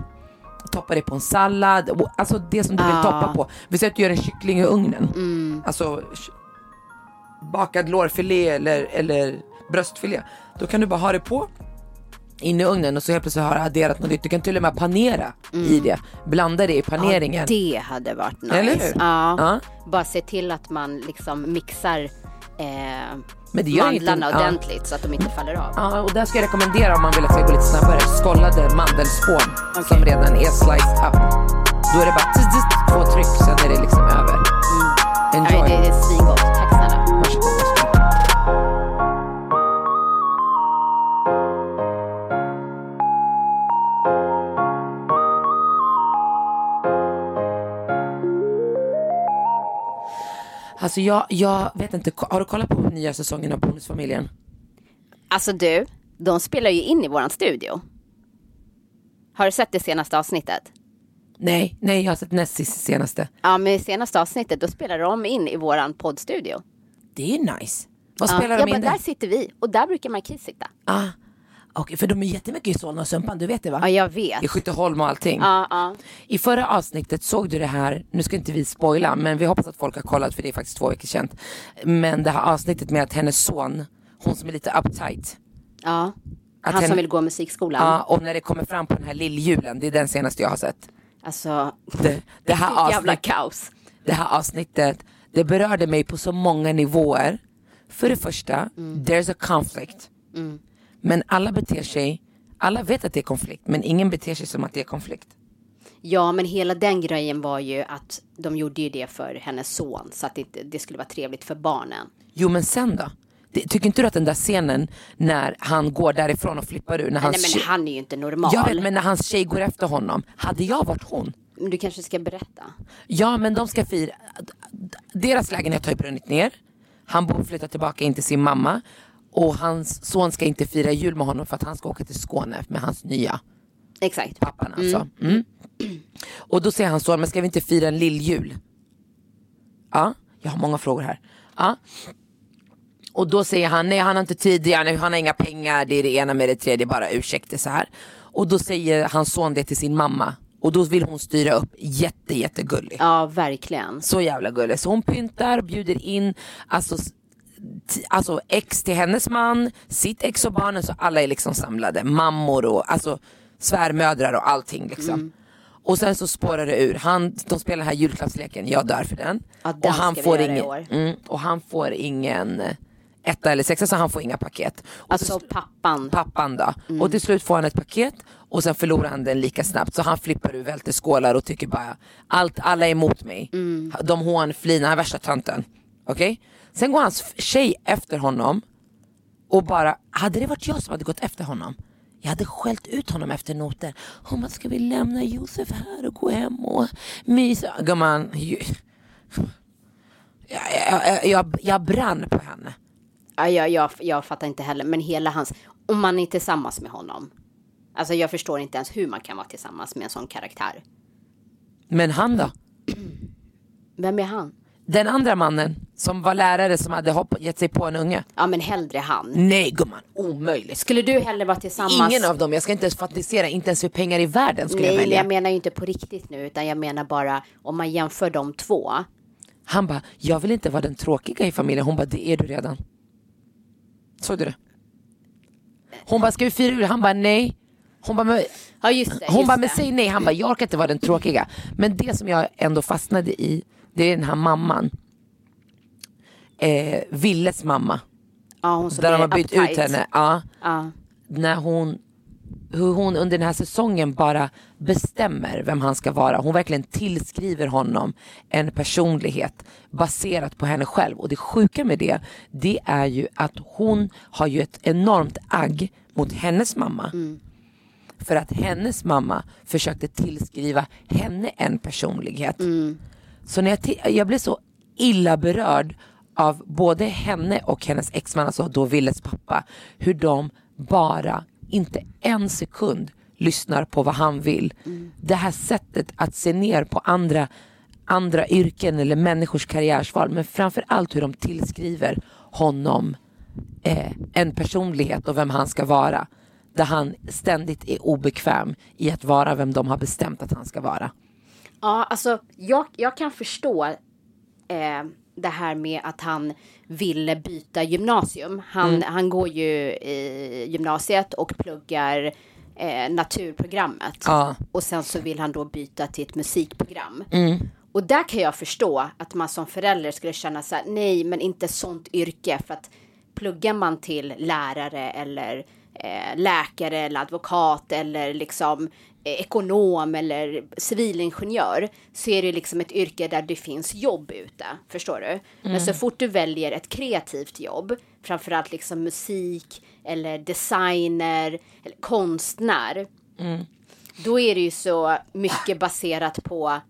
[SPEAKER 1] toppa det på en sallad, alltså det som du vill
[SPEAKER 2] Ah.
[SPEAKER 1] toppa på. Vi säger att du gör en kyckling i ugnen, alltså ky- bakad lårfilé eller, eller bröstfilé. Då kan du bara ha det på in i ugnen och så helt plötsligt har du adderat något nytt. Du kan till och med panera i det, blanda det i paneringen.
[SPEAKER 2] Det hade varit nice.
[SPEAKER 1] Eller hur?
[SPEAKER 2] Ja.
[SPEAKER 1] Ja.
[SPEAKER 2] Bara se till att man liksom mixar eh, mandlarna
[SPEAKER 1] ja.
[SPEAKER 2] ordentligt så att de inte faller av.
[SPEAKER 1] Ja, och där ska jag rekommendera om man vill att det ska gå lite snabbare. Skållade mandelspån som redan är sliced up. Då är det bara tss, tss, två tryck, sen är det liksom över. Enjoy.
[SPEAKER 2] Nej, det är svingott.
[SPEAKER 1] Alltså jag, jag vet inte, har du kollat på nya säsongen av Bonusfamiljen?
[SPEAKER 2] Alltså du, de spelar ju in i våran studio. Har du sett det senaste avsnittet?
[SPEAKER 1] Nej, nej jag har sett näst senaste.
[SPEAKER 2] Ja, men i senaste avsnittet då spelar de in i våran poddstudio.
[SPEAKER 1] Det är nice. Vad
[SPEAKER 2] Ja,
[SPEAKER 1] spelar de in
[SPEAKER 2] bara,
[SPEAKER 1] där?
[SPEAKER 2] där sitter vi och där brukar Marquis sitta.
[SPEAKER 1] Ah, Okej, för de är jättemycket i Solna och Sumpan, du vet det va?
[SPEAKER 2] Ja, jag vet.
[SPEAKER 1] I Skytteholm och allting.
[SPEAKER 2] Ja, ja.
[SPEAKER 1] I förra avsnittet såg du det här, nu ska inte vi spoila, men vi hoppas att folk har kollat för det är faktiskt två veckor känt. Men det här avsnittet med att hennes son, hon som är lite uptight.
[SPEAKER 2] ja. Han
[SPEAKER 1] henne-
[SPEAKER 2] som vill gå musikskolan.
[SPEAKER 1] Ja, och när det kommer fram på den här lilljulen, det är den senaste jag har sett.
[SPEAKER 2] Alltså,
[SPEAKER 1] Det, det, här,
[SPEAKER 2] jävla kaos.
[SPEAKER 1] det här avsnittet, det berörde mig på så många nivåer. För det första,
[SPEAKER 2] Mm.
[SPEAKER 1] there's a conflict. Men alla beter sig, alla vet att det är konflikt, men ingen beter sig som att det är konflikt.
[SPEAKER 2] Ja, men hela den grejen var ju att de gjorde ju det för hennes son så att det, det skulle vara trevligt för barnen.
[SPEAKER 1] Jo men sen då? Tycker inte du att den där scenen när han går därifrån och flippar ur, när hans
[SPEAKER 2] nej, men han är ju inte normal.
[SPEAKER 1] jag vet, men när hans tjej går efter honom, hade jag varit hon?
[SPEAKER 2] Men Du kanske ska berätta.
[SPEAKER 1] Ja men de ska fira, deras lägenhet har ju brunnit ner, han bor flyttat tillbaka in till sin mamma och hans son ska inte fira jul med honom för att han ska åka till Skåne med hans nya
[SPEAKER 2] Exakt.
[SPEAKER 1] pappan alltså. Mm. Och då säger hans son, men ska vi inte fira en lilljul? Ja, jag har många frågor här. Ja. Och då säger han, nej han har inte tid, han har inga pengar, det är det ena med det tredje, bara ursäkta så här. Och då säger hans son det till sin mamma. Och då vill hon styra upp, jätte jättegullig.
[SPEAKER 2] Ja, verkligen.
[SPEAKER 1] Så jävla gullig. Så hon pyntar, bjuder in, alltså alltså ex till hennes man, sitt ex och barnen, så alla är liksom samlade. Mammor och alltså svärmödrar och allting liksom.
[SPEAKER 2] Mm.
[SPEAKER 1] Och sen så spårar det ur. Han, de spelar den här julklappsleken, jag dör för den.
[SPEAKER 2] Ja, den
[SPEAKER 1] och, han får ingen, mm, och han får ingen eh, etta eller sexa så han får inga paket. Och
[SPEAKER 2] Alltså pappan.
[SPEAKER 1] pappan då. Och till slut får han ett paket och sen förlorar han den lika snabbt. Så han flippar ur, välter skålar och tycker bara allt, alla är emot mig. De hånflinar, han är värsta tönten. Okej? Sen går hans tjej efter honom och bara, hade det varit jag som hade gått efter honom jag hade skällt ut honom efter noter. Hon bara, ska vi lämna Josef här och gå hem och mysa? Gumman, jag, jag, jag, jag, jag brann på henne.
[SPEAKER 2] Ja, jag, jag, jag fattar inte heller, men hela hans, om man är tillsammans med honom. Alltså jag förstår inte ens hur man kan vara tillsammans med en sån karaktär.
[SPEAKER 1] Men han då?
[SPEAKER 2] Vem är han?
[SPEAKER 1] Den andra mannen som var lärare som hade hopp, gett sig på en unge.
[SPEAKER 2] Ja men hellre han.
[SPEAKER 1] Nej gumman, omöjligt.
[SPEAKER 2] Skulle du hellre vara tillsammans?
[SPEAKER 1] Ingen av dem, jag ska inte ens fantisera, inte ens för pengar i världen skulle
[SPEAKER 2] Nej,
[SPEAKER 1] jag välja.
[SPEAKER 2] jag menar ju inte på riktigt nu, utan jag menar bara om man jämför de två.
[SPEAKER 1] Han bara, jag vill inte vara den tråkiga i familjen. Hon bara, det är du redan. Såg du det? Hon bara, ska vi fira jul? Han bara, nej. Hon bara, men,
[SPEAKER 2] Ja just det.
[SPEAKER 1] hon
[SPEAKER 2] just
[SPEAKER 1] bara men säg nej. Han bara, jag orkar inte vara den tråkiga. Men det som jag ändå fastnade i, det är den här mamman. Eh, Villes mamma.
[SPEAKER 2] ja, hon som
[SPEAKER 1] Där de har bytt
[SPEAKER 2] uptight.
[SPEAKER 1] ut henne. Ja.
[SPEAKER 2] Ja.
[SPEAKER 1] när hon hur hon under den här säsongen bara bestämmer vem han ska vara. Hon verkligen tillskriver honom en personlighet baserat på henne själv. Och det sjuka med det, det är ju att hon har ju ett enormt agg mot hennes mamma. För att hennes mamma försökte tillskriva henne en personlighet. Så när jag, jag blev så illa berörd av både henne och hennes exman, alltså då Willes pappa, hur de bara, inte en sekund, lyssnar på vad han vill. Det här sättet att se ner på andra, andra yrken eller människors karriärsval, men framför allt hur de tillskriver honom eh, en personlighet och vem han ska vara. Där han ständigt är obekväm i att vara vem de har bestämt att han ska vara.
[SPEAKER 2] Ja, alltså jag, jag kan förstå eh, det här med att han ville byta gymnasium. Han,
[SPEAKER 1] Mm.
[SPEAKER 2] han går ju i gymnasiet och pluggar eh, naturprogrammet.
[SPEAKER 1] Ja.
[SPEAKER 2] Och sen så vill han då byta till ett musikprogram.
[SPEAKER 1] Mm.
[SPEAKER 2] Och där kan jag förstå att man som förälder skulle känna så här, nej men inte sånt yrke för att pluggar man till lärare eller eh, läkare eller advokat eller liksom ekonom eller civilingenjör så är det liksom ett yrke där det finns jobb ute. Förstår du? Men så fort du väljer ett kreativt jobb, framförallt liksom musik eller designer eller konstnär, då är det ju så mycket baserat på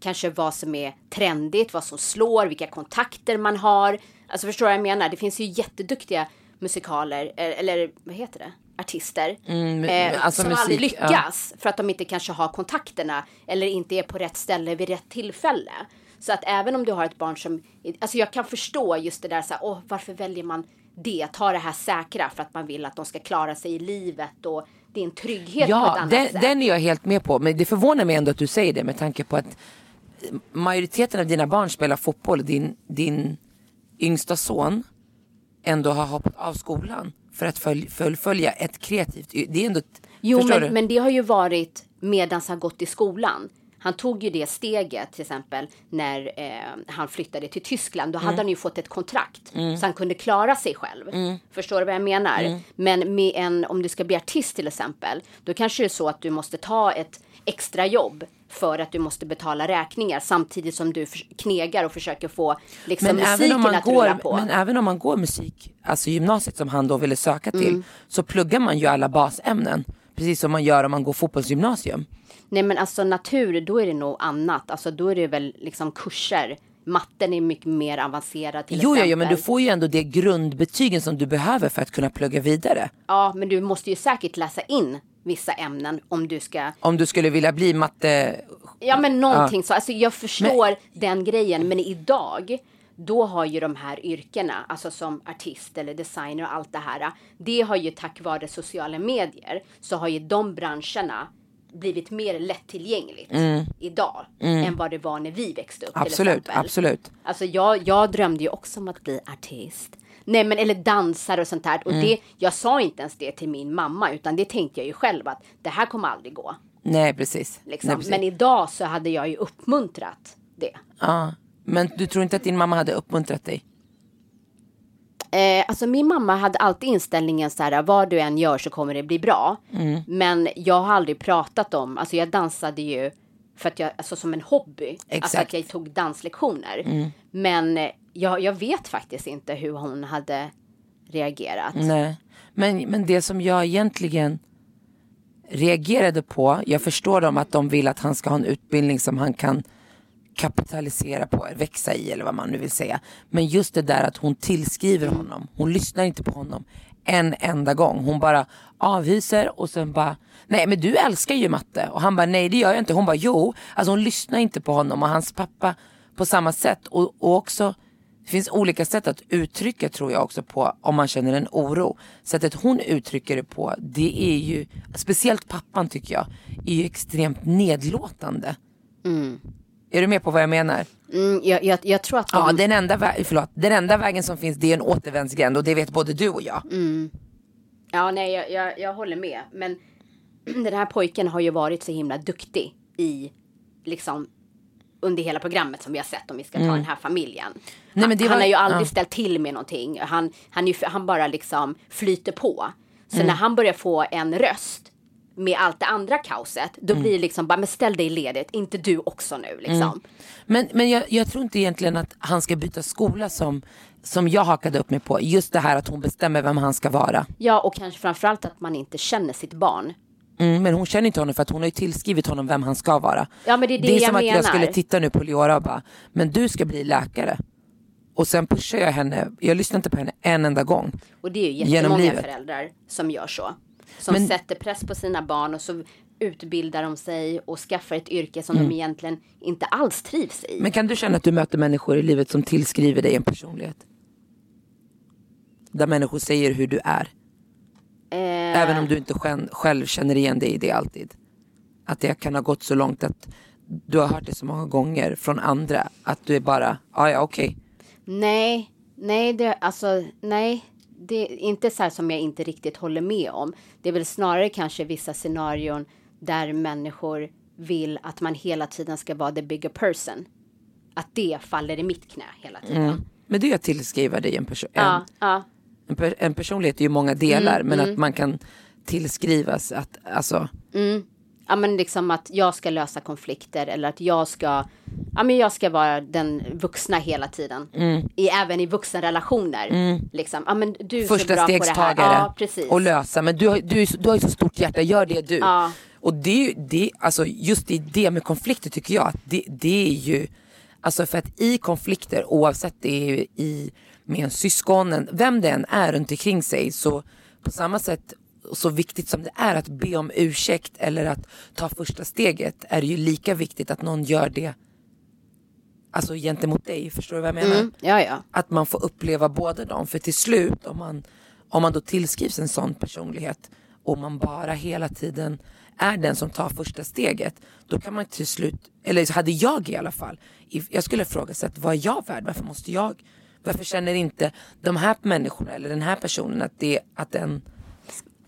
[SPEAKER 2] kanske vad som är trendigt, vad som slår, vilka kontakter man har. Alltså förstår du vad jag menar? Det finns ju jätteduktiga musikaler, eh, eller vad heter det? Artister. eh,
[SPEAKER 1] alltså
[SPEAKER 2] som aldrig
[SPEAKER 1] musik, ja.
[SPEAKER 2] lyckas för att de inte kanske har kontakterna eller inte är på rätt ställe vid rätt tillfälle. Så att även om du har ett barn som, alltså jag kan förstå just det där så här, åh varför väljer man det, ta det här säkra för att man vill att de ska klara sig i livet och det är en trygghet på ett
[SPEAKER 1] Ja,
[SPEAKER 2] annat
[SPEAKER 1] den,
[SPEAKER 2] sätt.
[SPEAKER 1] den är jag helt med på. Men det förvånar mig ändå att du säger det med tanke på att majoriteten av dina barn spelar fotboll. Din, din yngsta son ändå har hoppat av skolan för att följ, fullfölja ett kreativt Det är ändå...
[SPEAKER 2] Jo, men,
[SPEAKER 1] du?
[SPEAKER 2] men det har ju varit medan han gått i skolan. Han tog ju det steget till exempel när eh, han flyttade till Tyskland. Då
[SPEAKER 1] Mm.
[SPEAKER 2] hade han ju fått ett kontrakt så han kunde klara sig själv.
[SPEAKER 1] Mm.
[SPEAKER 2] Förstår du vad jag menar? Men med en, om du ska bli artist till exempel, då kanske det är så att du måste ta ett extra jobb för att du måste betala räkningar samtidigt som du knegar och försöker få liksom,
[SPEAKER 1] men
[SPEAKER 2] musiken att rulla
[SPEAKER 1] går,
[SPEAKER 2] på.
[SPEAKER 1] men även om man går musik, alltså gymnasiet som han då ville söka till,
[SPEAKER 2] Mm.
[SPEAKER 1] så pluggar man ju alla basämnen. Precis som man gör om man går fotbollsgymnasium.
[SPEAKER 2] Nej men alltså natur, då är det nog annat. Alltså då är det väl liksom kurser. Matten är mycket mer avancerad till
[SPEAKER 1] Jo, jo,
[SPEAKER 2] exempel.
[SPEAKER 1] jo, men du får ju ändå det grundbetygen som du behöver för att kunna plugga vidare.
[SPEAKER 2] Ja, men du måste ju säkert läsa in vissa ämnen om du ska...
[SPEAKER 1] Om du skulle vilja bli matte...
[SPEAKER 2] Ja, men någonting så. Alltså jag förstår den grejen, men idag då har ju de här yrkena, alltså som artist eller designer och allt det här, det har ju tack vare sociala medier så har ju de branscherna blivit mer lättillgängligt idag än vad det var när vi växte upp.
[SPEAKER 1] Mm. Absolut, absolut.
[SPEAKER 2] Alltså jag, jag drömde ju också om att bli artist. Nej men eller dansar och sånt där. Och
[SPEAKER 1] Mm.
[SPEAKER 2] det, jag sa inte ens det till min mamma utan det tänkte jag ju själv att det här kommer aldrig gå.
[SPEAKER 1] Nej precis.
[SPEAKER 2] Liksom.
[SPEAKER 1] Nej, precis.
[SPEAKER 2] men idag så hade jag ju uppmuntrat det.
[SPEAKER 1] Ja. Men du tror inte att din mamma hade uppmuntrat dig?
[SPEAKER 2] Eh, alltså min mamma hade alltid inställningen så här, vad du än gör så kommer det bli bra.
[SPEAKER 1] Mm.
[SPEAKER 2] Men jag har aldrig pratat om, alltså jag dansade ju för att jag, alltså som en hobby. Alltså
[SPEAKER 1] Exakt. Mm.
[SPEAKER 2] att jag tog danslektioner. Men eh, jag, jag vet faktiskt inte hur hon hade reagerat.
[SPEAKER 1] Nej. Men, men det som jag egentligen reagerade på, jag förstår dem att de vill att han ska ha en utbildning som han kan kapitalisera på, växa i eller vad man nu vill säga. Men just det där att hon tillskriver honom, hon lyssnar inte på honom en enda gång. Hon bara avhyser och sen bara, nej men du älskar ju matte. Och han bara, nej det gör jag inte. Hon bara, jo. Alltså hon lyssnar inte på honom och hans pappa på samma sätt. Och, och också, det finns olika sätt att uttrycka tror jag också på om man känner en oro. Sättet hon uttrycker det på, det är ju, speciellt pappan tycker jag, är ju extremt nedlåtande. Är du med på vad jag menar?
[SPEAKER 2] Mm, jag, jag, jag tror att de,
[SPEAKER 1] Ja, den enda, vä- förlåt, den enda vägen som finns det är en återvändsgränd och det vet både du och jag.
[SPEAKER 2] Ja, nej, jag, jag, jag håller med. Men den här pojken har ju varit så himla duktig i, liksom, under hela programmet som vi har sett om vi ska ta den här familjen.
[SPEAKER 1] Mm. Nej,
[SPEAKER 2] han,
[SPEAKER 1] var-
[SPEAKER 2] han har ju aldrig
[SPEAKER 1] ja.
[SPEAKER 2] ställt till med någonting. Han, han, ju, han bara liksom flyter på. Så
[SPEAKER 1] Mm.
[SPEAKER 2] när han börjar få en röst med allt det andra kaoset, då
[SPEAKER 1] Mm.
[SPEAKER 2] blir det liksom bara, men ställ dig ledigt, inte du också nu liksom.
[SPEAKER 1] Men, men jag, jag tror inte egentligen att han ska byta skola som, som jag hakade upp mig på. Just det här att hon bestämmer vem han ska vara.
[SPEAKER 2] Ja, och kanske framförallt att man inte känner sitt barn.
[SPEAKER 1] Mm, men hon känner inte honom för att hon har ju tillskrivit honom vem han ska vara.
[SPEAKER 2] Ja, men det är det
[SPEAKER 1] är
[SPEAKER 2] jag
[SPEAKER 1] som att jag
[SPEAKER 2] menar.
[SPEAKER 1] skulle titta nu på Leora och bara, men du ska bli läkare. Och sen pushar jag henne, jag lyssnar inte på henne en enda gång.
[SPEAKER 2] Och det är ju jättemånga föräldrar som gör så. Som
[SPEAKER 1] Men-
[SPEAKER 2] sätter press på sina barn och så utbildar de sig och skaffar ett yrke som
[SPEAKER 1] Mm.
[SPEAKER 2] de egentligen inte alls trivs i.
[SPEAKER 1] Men kan du känna att du möter människor i livet som tillskriver dig en personlighet? Där människor säger hur du är.
[SPEAKER 2] Eh,
[SPEAKER 1] Även om du inte själv, känner igen dig i det alltid. Att det kan ha gått så långt att du har hört det så många gånger från andra. Att du är bara, "Ah, ja ja okej.
[SPEAKER 2] Nej, nej, det, alltså, nej. Det är inte så här som jag inte riktigt håller med om. Det är väl snarare kanske vissa scenarion där människor vill att man hela tiden ska vara the bigger person. Att det faller i mitt knä hela tiden.
[SPEAKER 1] Men det är att tillskriva dig en person.
[SPEAKER 2] Ja, ja.
[SPEAKER 1] En, per, en personlighet är ju många delar
[SPEAKER 2] Mm,
[SPEAKER 1] men att man kan tillskrivas att, alltså,
[SPEAKER 2] ja men liksom att jag ska lösa konflikter eller att jag ska ja men jag ska vara den vuxna hela tiden. I, även i vuxenrelationer liksom. Ja men du är så
[SPEAKER 1] första
[SPEAKER 2] bra på det här.
[SPEAKER 1] stegstagare
[SPEAKER 2] ja precis.
[SPEAKER 1] och lösa. Men du, du, så- du har ju så stort hjärta, gör det du.
[SPEAKER 2] Ja.
[SPEAKER 1] Och det är ju, det, alltså just i det med konflikter tycker jag att det, det är ju, alltså för att i konflikter oavsett det är ju i med en syskonen, vem det än är runt omkring sig så på samma sätt så viktigt som det är att be om ursäkt eller att ta första steget är det ju lika viktigt att någon gör det alltså gentemot dig, förstår du vad jag menar?
[SPEAKER 2] mm, ja ja
[SPEAKER 1] att man får uppleva båda dem. För till slut om man, om man då tillskrivs en sån personlighet och man bara hela tiden är den som tar första steget. Då kan man till slut, eller så hade jag i alla fall, jag skulle ifrågasätta vad är jag värd? Varför måste jag? Varför känner inte de här människorna eller den här personen att, det, att den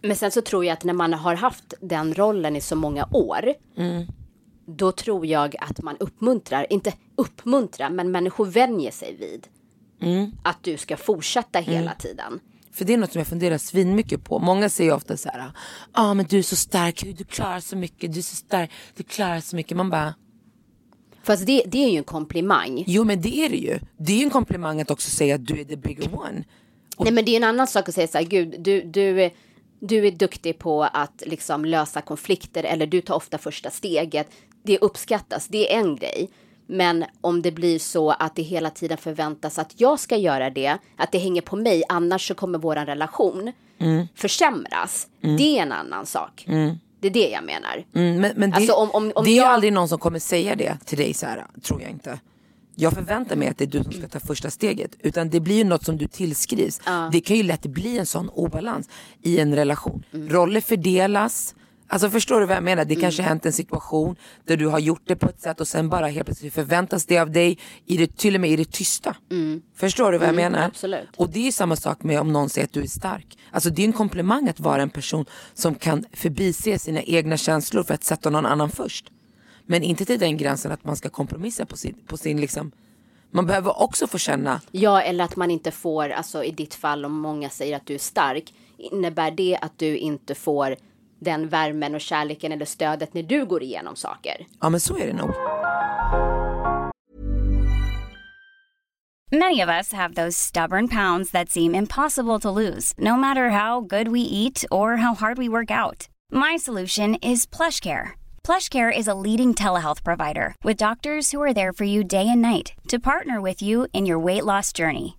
[SPEAKER 2] Men sen så tror jag att när man har haft den rollen i så många år. Då tror jag att man uppmuntrar, inte uppmuntrar, men människor vänjer sig vid. Att du ska fortsätta hela tiden.
[SPEAKER 1] För det är något som jag funderar svin mycket på. Många säger ofta så här, ja ah, men du är så stark, du klarar så mycket, du är så stark, du klarar så mycket. Man bara,
[SPEAKER 2] Fast det, det är ju en komplimang.
[SPEAKER 1] Jo men det är det ju. Det är ju en komplimang att också säga att du är the bigger one.
[SPEAKER 2] Nej men det är en annan sak att säga så här, gud, du, du, du är duktig på att liksom lösa konflikter eller du tar ofta första steget. Det uppskattas, det är en grej. Men om det blir så att det hela tiden förväntas att jag ska göra det, att det hänger på mig, annars så kommer vår relation försämras. Det är en annan sak. Det är det jag menar.
[SPEAKER 1] Mm, men men det,
[SPEAKER 2] Alltså, om- om- om
[SPEAKER 1] det är ju
[SPEAKER 2] jag-
[SPEAKER 1] aldrig någon som kommer säga det till dig så här, tror jag inte. Jag förväntar mig att det är du som ska ta första steget. Utan det blir ju något som du tillskrivs. Det kan ju lätt bli en sån obalans i en relation.
[SPEAKER 2] Mm.
[SPEAKER 1] Roller fördelas, Alltså förstår du vad jag menar? Det kanske hänt en situation där du har gjort det på ett sätt och sen bara helt plötsligt förväntas det av dig, i det, till och med i det tysta. Förstår du vad jag menar?
[SPEAKER 2] absolut.
[SPEAKER 1] Och det är samma sak med om någon säger att du är stark. Alltså det är en komplimang att vara en person som kan förbise sina egna känslor för att sätta någon annan först. Men inte till den gränsen att man ska kompromissa på sin, på sin liksom, man behöver också få känna,
[SPEAKER 2] Ja, eller att man inte får, alltså i ditt fall om många säger att du är stark, innebär det att du inte får den värmen och kärleken eller stödet när du går igenom saker?
[SPEAKER 1] ja men så är det nog.
[SPEAKER 5] Many of us have those stubborn pounds that seem impossible to lose, no matter how good we eat or how hard we work out. My solution is PlushCare. PlushCare is a leading telehealth provider with doctors who are there for you day and night to partner with you in your weight loss journey.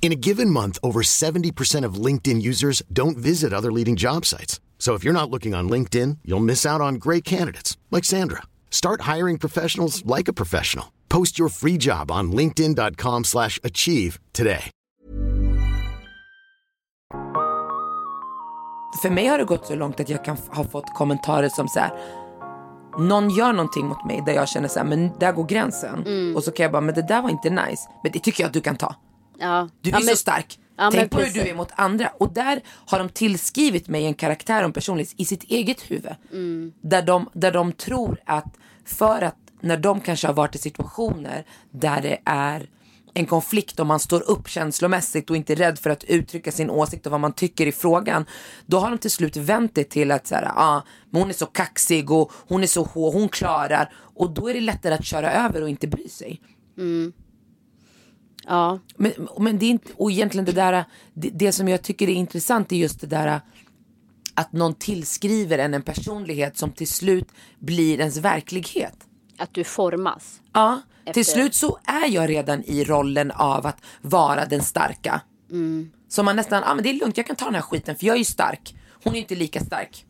[SPEAKER 6] In a given month, over 70% of LinkedIn users don't visit other leading job sites. So if you're not looking on LinkedIn, you'll miss out on great candidates like Sandra. Start hiring professionals like a professional. Post your free job on linkedin.com/achieve today.
[SPEAKER 1] För mig har det gått så långt att jag kan ha fått kommentarer som så här. Någon gör någonting mot mig där jag känner så här, men där går gränsen.
[SPEAKER 2] Mm.
[SPEAKER 1] Och så kan jag bara, men det där var inte nice. Men det tycker jag att du kan ta.
[SPEAKER 2] Ja.
[SPEAKER 1] Du är
[SPEAKER 2] ja,
[SPEAKER 1] så
[SPEAKER 2] men-
[SPEAKER 1] stark.
[SPEAKER 2] Ja,
[SPEAKER 1] Tänk på hur du är mot andra. Och där har de tillskrivit mig en karaktär och en personlighet i sitt eget huvud.
[SPEAKER 2] Mm.
[SPEAKER 1] Där, de, där de tror att för att när de kanske har varit i situationer där det är en konflikt och man står upp känslomässigt och inte är rädd för att uttrycka sin åsikt och vad man tycker i frågan. Då har de till slut vänt det till att så här, ah, men hon är så kaxig och hon är så hård, hon klarar. Och då är det lättare att köra över och inte bry sig.
[SPEAKER 2] Ja.
[SPEAKER 1] Men, men det är inte, och egentligen det där, det, det som jag tycker är intressant är just det där att någon tillskriver en en personlighet som till slut blir ens verklighet.
[SPEAKER 2] Att du formas.
[SPEAKER 1] Ja,
[SPEAKER 2] Efter-
[SPEAKER 1] till slut så är jag redan i rollen av att vara den starka. Så man nästan, ja men det är lugnt jag kan ta den här skiten för jag är ju stark. Hon är inte lika stark.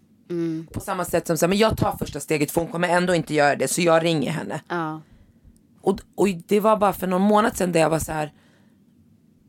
[SPEAKER 1] På samma sätt som så här, men jag tar första steget för hon kommer ändå inte göra det så jag ringer henne.
[SPEAKER 2] Ja.
[SPEAKER 1] Och, och det var bara för någon månad sedan där jag var så här.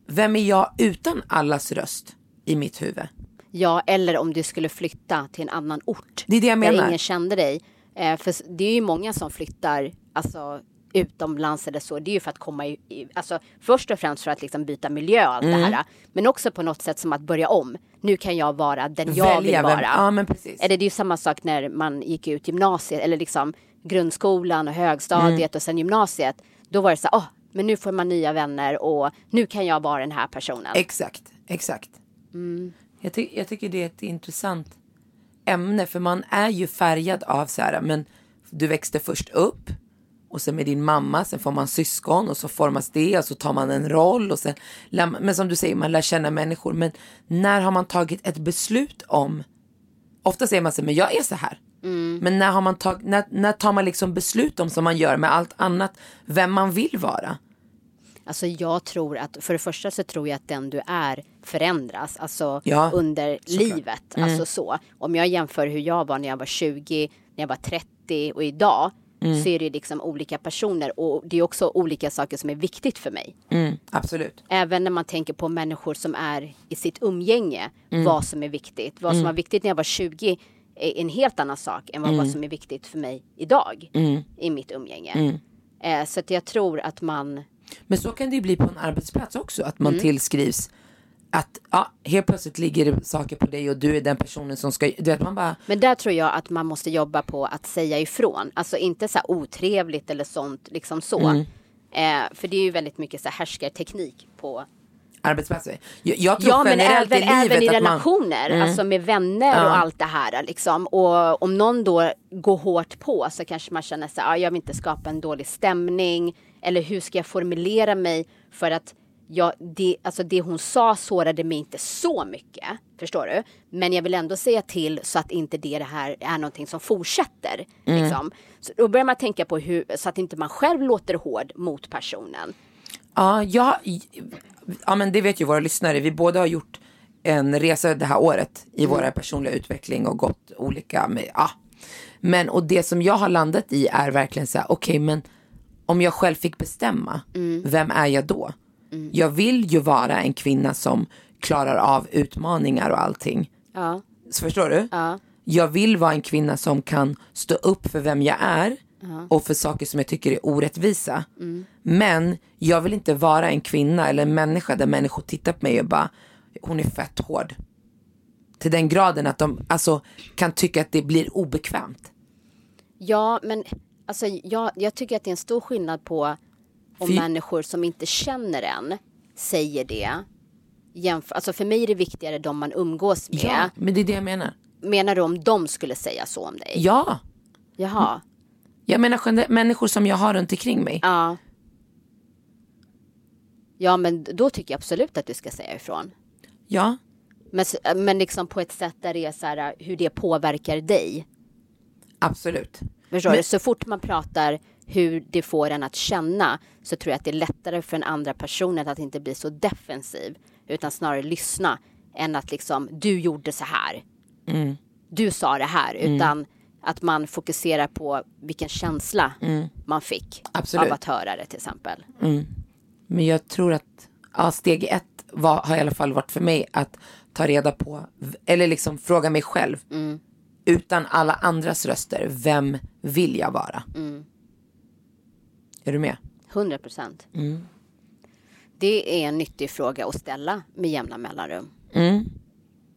[SPEAKER 1] Vem är jag utan allas röst i mitt huvud?
[SPEAKER 2] Ja, eller om du skulle flytta till en annan ort.
[SPEAKER 1] Det är det jag
[SPEAKER 2] Där
[SPEAKER 1] menar.
[SPEAKER 2] ingen kände dig. Eh, för det är ju många som flyttar alltså, utomlands eller så. Det är ju för att komma i, i, alltså först och främst för att liksom byta miljö och allt
[SPEAKER 1] Mm.
[SPEAKER 2] det här. Men också på något sätt som att börja om. Nu kan jag vara den jag
[SPEAKER 1] Välja
[SPEAKER 2] vill
[SPEAKER 1] vem-
[SPEAKER 2] vara.
[SPEAKER 1] ja, men precis.
[SPEAKER 2] Eller det är ju samma sak när man gick ut gymnasiet eller liksom grundskolan och högstadiet
[SPEAKER 1] Mm.
[SPEAKER 2] och sen gymnasiet. Då var det så här, åh, men nu får man nya vänner och nu kan jag vara den här personen.
[SPEAKER 1] Exakt, exakt. Jag, ty- jag tycker det är ett intressant ämne för man är ju färgad av så här, men du växte först upp och sen med din mamma, sen får man syskon och så formas det och så tar man en roll och sen, men som du säger, man lär känna människor. Men när har man tagit ett beslut om, ofta säger man så här, men jag är så här. Men när, har man tag, när, när tar man liksom beslut om som man gör med allt annat, vem man vill vara?
[SPEAKER 2] Alltså jag tror att för det första så tror jag att den du är förändras alltså
[SPEAKER 1] Ja,
[SPEAKER 2] under
[SPEAKER 1] såklart. Mm.
[SPEAKER 2] livet. Alltså så. Om jag jämför hur jag var när jag var 20, när jag var 30 och idag
[SPEAKER 1] Mm.
[SPEAKER 2] så är det liksom olika personer och det är också olika saker som är viktigt för mig.
[SPEAKER 1] Mm, absolut.
[SPEAKER 2] Även när man tänker på människor som är i sitt umgänge,
[SPEAKER 1] Mm.
[SPEAKER 2] vad som är viktigt. Vad som var viktigt när jag var 20 är en helt annan sak än vad,
[SPEAKER 1] Mm.
[SPEAKER 2] vad som är viktigt för mig idag i mitt umgänge.
[SPEAKER 1] Mm.
[SPEAKER 2] Eh, så att jag tror att man
[SPEAKER 1] Men så kan det ju bli på en arbetsplats också, att
[SPEAKER 2] Mm.
[SPEAKER 1] man tillskrivs att ja, helt plötsligt ligger det saker på dig och du är den personen som ska, du vet man bara,
[SPEAKER 2] Men där tror jag att man måste jobba på att säga ifrån. Alltså inte så här otrevligt eller sånt, liksom så.
[SPEAKER 1] Mm.
[SPEAKER 2] Eh, för det är ju väldigt mycket så här härskarteknik på...
[SPEAKER 1] arbetsplatser. Jag, jag tror
[SPEAKER 2] Ja, men
[SPEAKER 1] generellt
[SPEAKER 2] även,
[SPEAKER 1] i livet
[SPEAKER 2] även i
[SPEAKER 1] att man,
[SPEAKER 2] relationer, alltså med vänner och allt det här. Liksom. Och om någon då går hårt på så kanske man känner sig, ah, jag vill inte skapa en dålig stämning. Eller hur ska jag formulera mig för att ja, det, alltså det hon sa sårade mig inte så mycket. Förstår du? Men jag vill ändå säga till så att inte det, det här är någonting som fortsätter. Liksom. Så då börjar man tänka på hur, så att inte man själv låter hård mot personen.
[SPEAKER 1] Ja, jag, ja, men det vet ju våra lyssnare. Vi båda har gjort en resa det här året i våra personliga utveckling och gått olika med, ja. Men och det som jag har landat i är verkligen så här, okej men om jag själv fick bestämma, vem är jag då? Jag vill ju vara en kvinna som klarar av utmaningar och allting.
[SPEAKER 2] Ja.
[SPEAKER 1] Så förstår du?
[SPEAKER 2] Ja.
[SPEAKER 1] Jag vill vara en kvinna som kan stå upp för vem jag är och för saker som jag tycker är orättvisa. Men jag vill inte vara en kvinna eller en människa där människor tittar på mig och bara, hon är fett hård. Till den graden att de alltså, kan tycka att det blir obekvämt.
[SPEAKER 2] Ja, men alltså, jag, jag tycker att det är en stor skillnad på om
[SPEAKER 1] Fy-
[SPEAKER 2] människor som inte känner en säger det. Jämför, alltså för mig är det viktigare de man umgås med.
[SPEAKER 1] Ja, men det är det jag menar.
[SPEAKER 2] Menar du om de skulle säga så om dig?
[SPEAKER 1] Ja,
[SPEAKER 2] Jaha.
[SPEAKER 1] Jag menar människor som jag har runt omkring mig.
[SPEAKER 2] Ja. Ja, men då tycker jag absolut att du ska säga ifrån.
[SPEAKER 1] Ja,
[SPEAKER 2] Men, men liksom på ett sätt där det är så här hur det påverkar dig.
[SPEAKER 1] absolut.
[SPEAKER 2] Förstår
[SPEAKER 1] Men-
[SPEAKER 2] du? Så fort man pratar hur det får en att känna så tror jag att det är lättare för den andra personen att inte bli så defensiv utan snarare lyssna än att liksom du gjorde så här.
[SPEAKER 1] Mm.
[SPEAKER 2] Du sa det här utan att man fokuserar på vilken känsla man fick
[SPEAKER 1] Mm. Absolut.
[SPEAKER 2] av att höra det till exempel.
[SPEAKER 1] Men jag tror att ja, steg ett var, har i alla fall varit för mig att ta reda på, eller liksom fråga mig själv. Utan alla andras röster, vem vill jag vara? Är du med?
[SPEAKER 2] 100 procent. Det är en nyttig fråga att ställa med jämna mellanrum.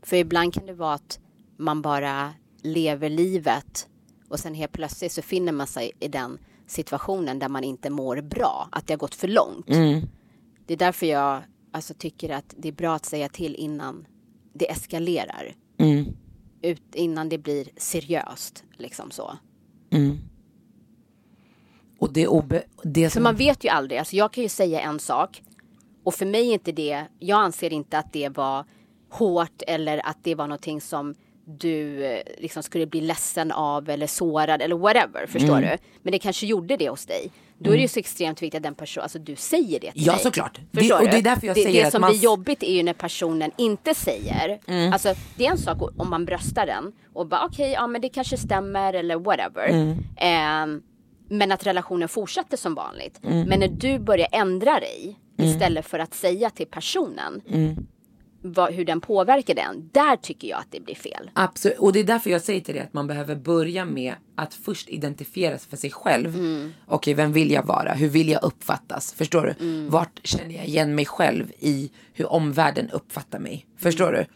[SPEAKER 2] För ibland kan det vara att man bara lever livet och sen helt plötsligt så finner man sig i den situationen där man inte mår bra, att det har gått för långt. Det är därför jag alltså, tycker att det är bra att säga till innan det eskalerar. Ut, innan det blir seriöst, liksom så.
[SPEAKER 1] Och det, obe, det
[SPEAKER 2] För
[SPEAKER 1] som...
[SPEAKER 2] man vet ju aldrig. Alltså jag kan ju säga en sak och för mig är inte det, jag anser inte att det var hårt eller att det var någonting som du eh, liksom skulle bli ledsen av eller sårad eller whatever. Förstår
[SPEAKER 1] Mm.
[SPEAKER 2] du? Men det kanske gjorde det hos dig. Då är det ju så extremt viktigt att den personen, alltså du säger det till
[SPEAKER 1] Ja,
[SPEAKER 2] mig.
[SPEAKER 1] såklart. Det- och det är därför jag
[SPEAKER 2] det,
[SPEAKER 1] säger
[SPEAKER 2] det som
[SPEAKER 1] man-
[SPEAKER 2] blir jobbigt är ju när personen inte säger.
[SPEAKER 1] Mm.
[SPEAKER 2] Alltså det är en sak om man bröstar den och bara okej, ja men det kanske stämmer eller whatever.
[SPEAKER 1] Mm.
[SPEAKER 2] Ehm, men att relationen fortsätter som vanligt.
[SPEAKER 1] Mm.
[SPEAKER 2] Men när du börjar ändra dig istället för att säga till personen
[SPEAKER 1] Mm.
[SPEAKER 2] Vad, hur den påverkar den. Där tycker jag att det blir fel.
[SPEAKER 1] Absolut. Och det är därför jag säger till dig att man behöver börja med att först identifiera sig för sig själv. Okej, vem vill jag vara? Hur vill jag uppfattas? Förstår du? Vart känner jag igen mig själv i hur omvärlden uppfattar mig? Förstår du?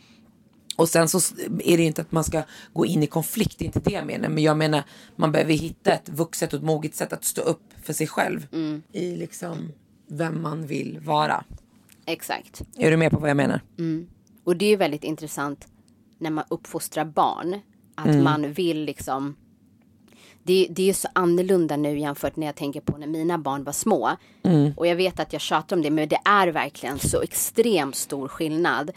[SPEAKER 1] Och sen så är det inte att man ska gå in i konflikt, det är inte det jag menar. Men jag menar, man behöver hitta ett vuxet och ett moget sätt att stå upp för sig själv. I liksom vem man vill vara.
[SPEAKER 2] Exakt.
[SPEAKER 1] Är du med på vad jag menar?
[SPEAKER 2] Och det är väldigt intressant när man uppfostrar barn. Att man vill liksom det, det är ju så annorlunda nu jämfört när jag tänker på när mina barn var små. Och jag vet att jag tjatar om det men det är verkligen så extremt stor skillnad.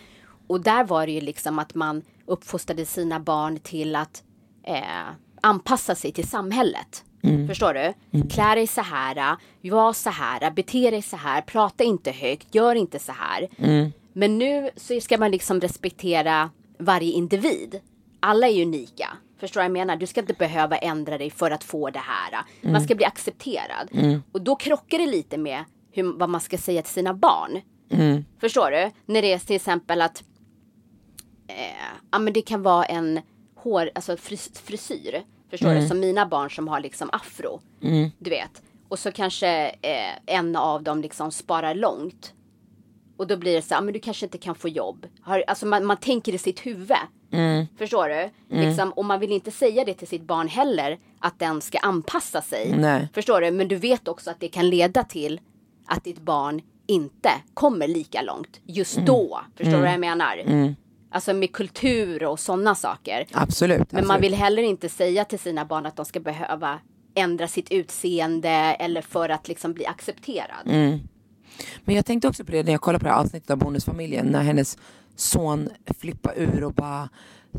[SPEAKER 2] Och där var det ju liksom att man uppfostrade sina barn till att eh, anpassa sig till samhället. Förstår du? Klä dig så här, var så här, bete dig så här, prata inte högt, gör inte så här. Men nu så ska man liksom respektera varje individ. Alla är unika. Förstår vad jag menar? Du ska inte behöva ändra dig för att få det här. Man ska bli accepterad. Och då krockar det lite med hur, vad man ska säga till sina barn. Förstår du? När det är till exempel att eh, ja, men det kan vara en hår, alltså fris, frisyr. Förstår du? Som mina barn som har liksom afro. Du vet. Och så kanske eh, en av dem liksom sparar långt. Och då blir det så här, men du kanske inte kan få jobb. Har, alltså man, man tänker i sitt huvud. Förstår du? Liksom, och man vill inte säga det till sitt barn heller. Att den ska anpassa sig.
[SPEAKER 1] Nej.
[SPEAKER 2] Förstår du? Men du vet också att det kan leda till att ditt barn inte kommer lika långt just då. Förstår du vad jag menar? Alltså med kultur och sådana saker.
[SPEAKER 1] Absolut.
[SPEAKER 2] Men man vill heller inte säga till sina barn att de ska behöva ändra sitt utseende eller för att liksom bli accepterad.
[SPEAKER 1] Men jag tänkte också på det när jag kollade på det här avsnittet av Bonusfamiljen när hennes son flippade ur och bara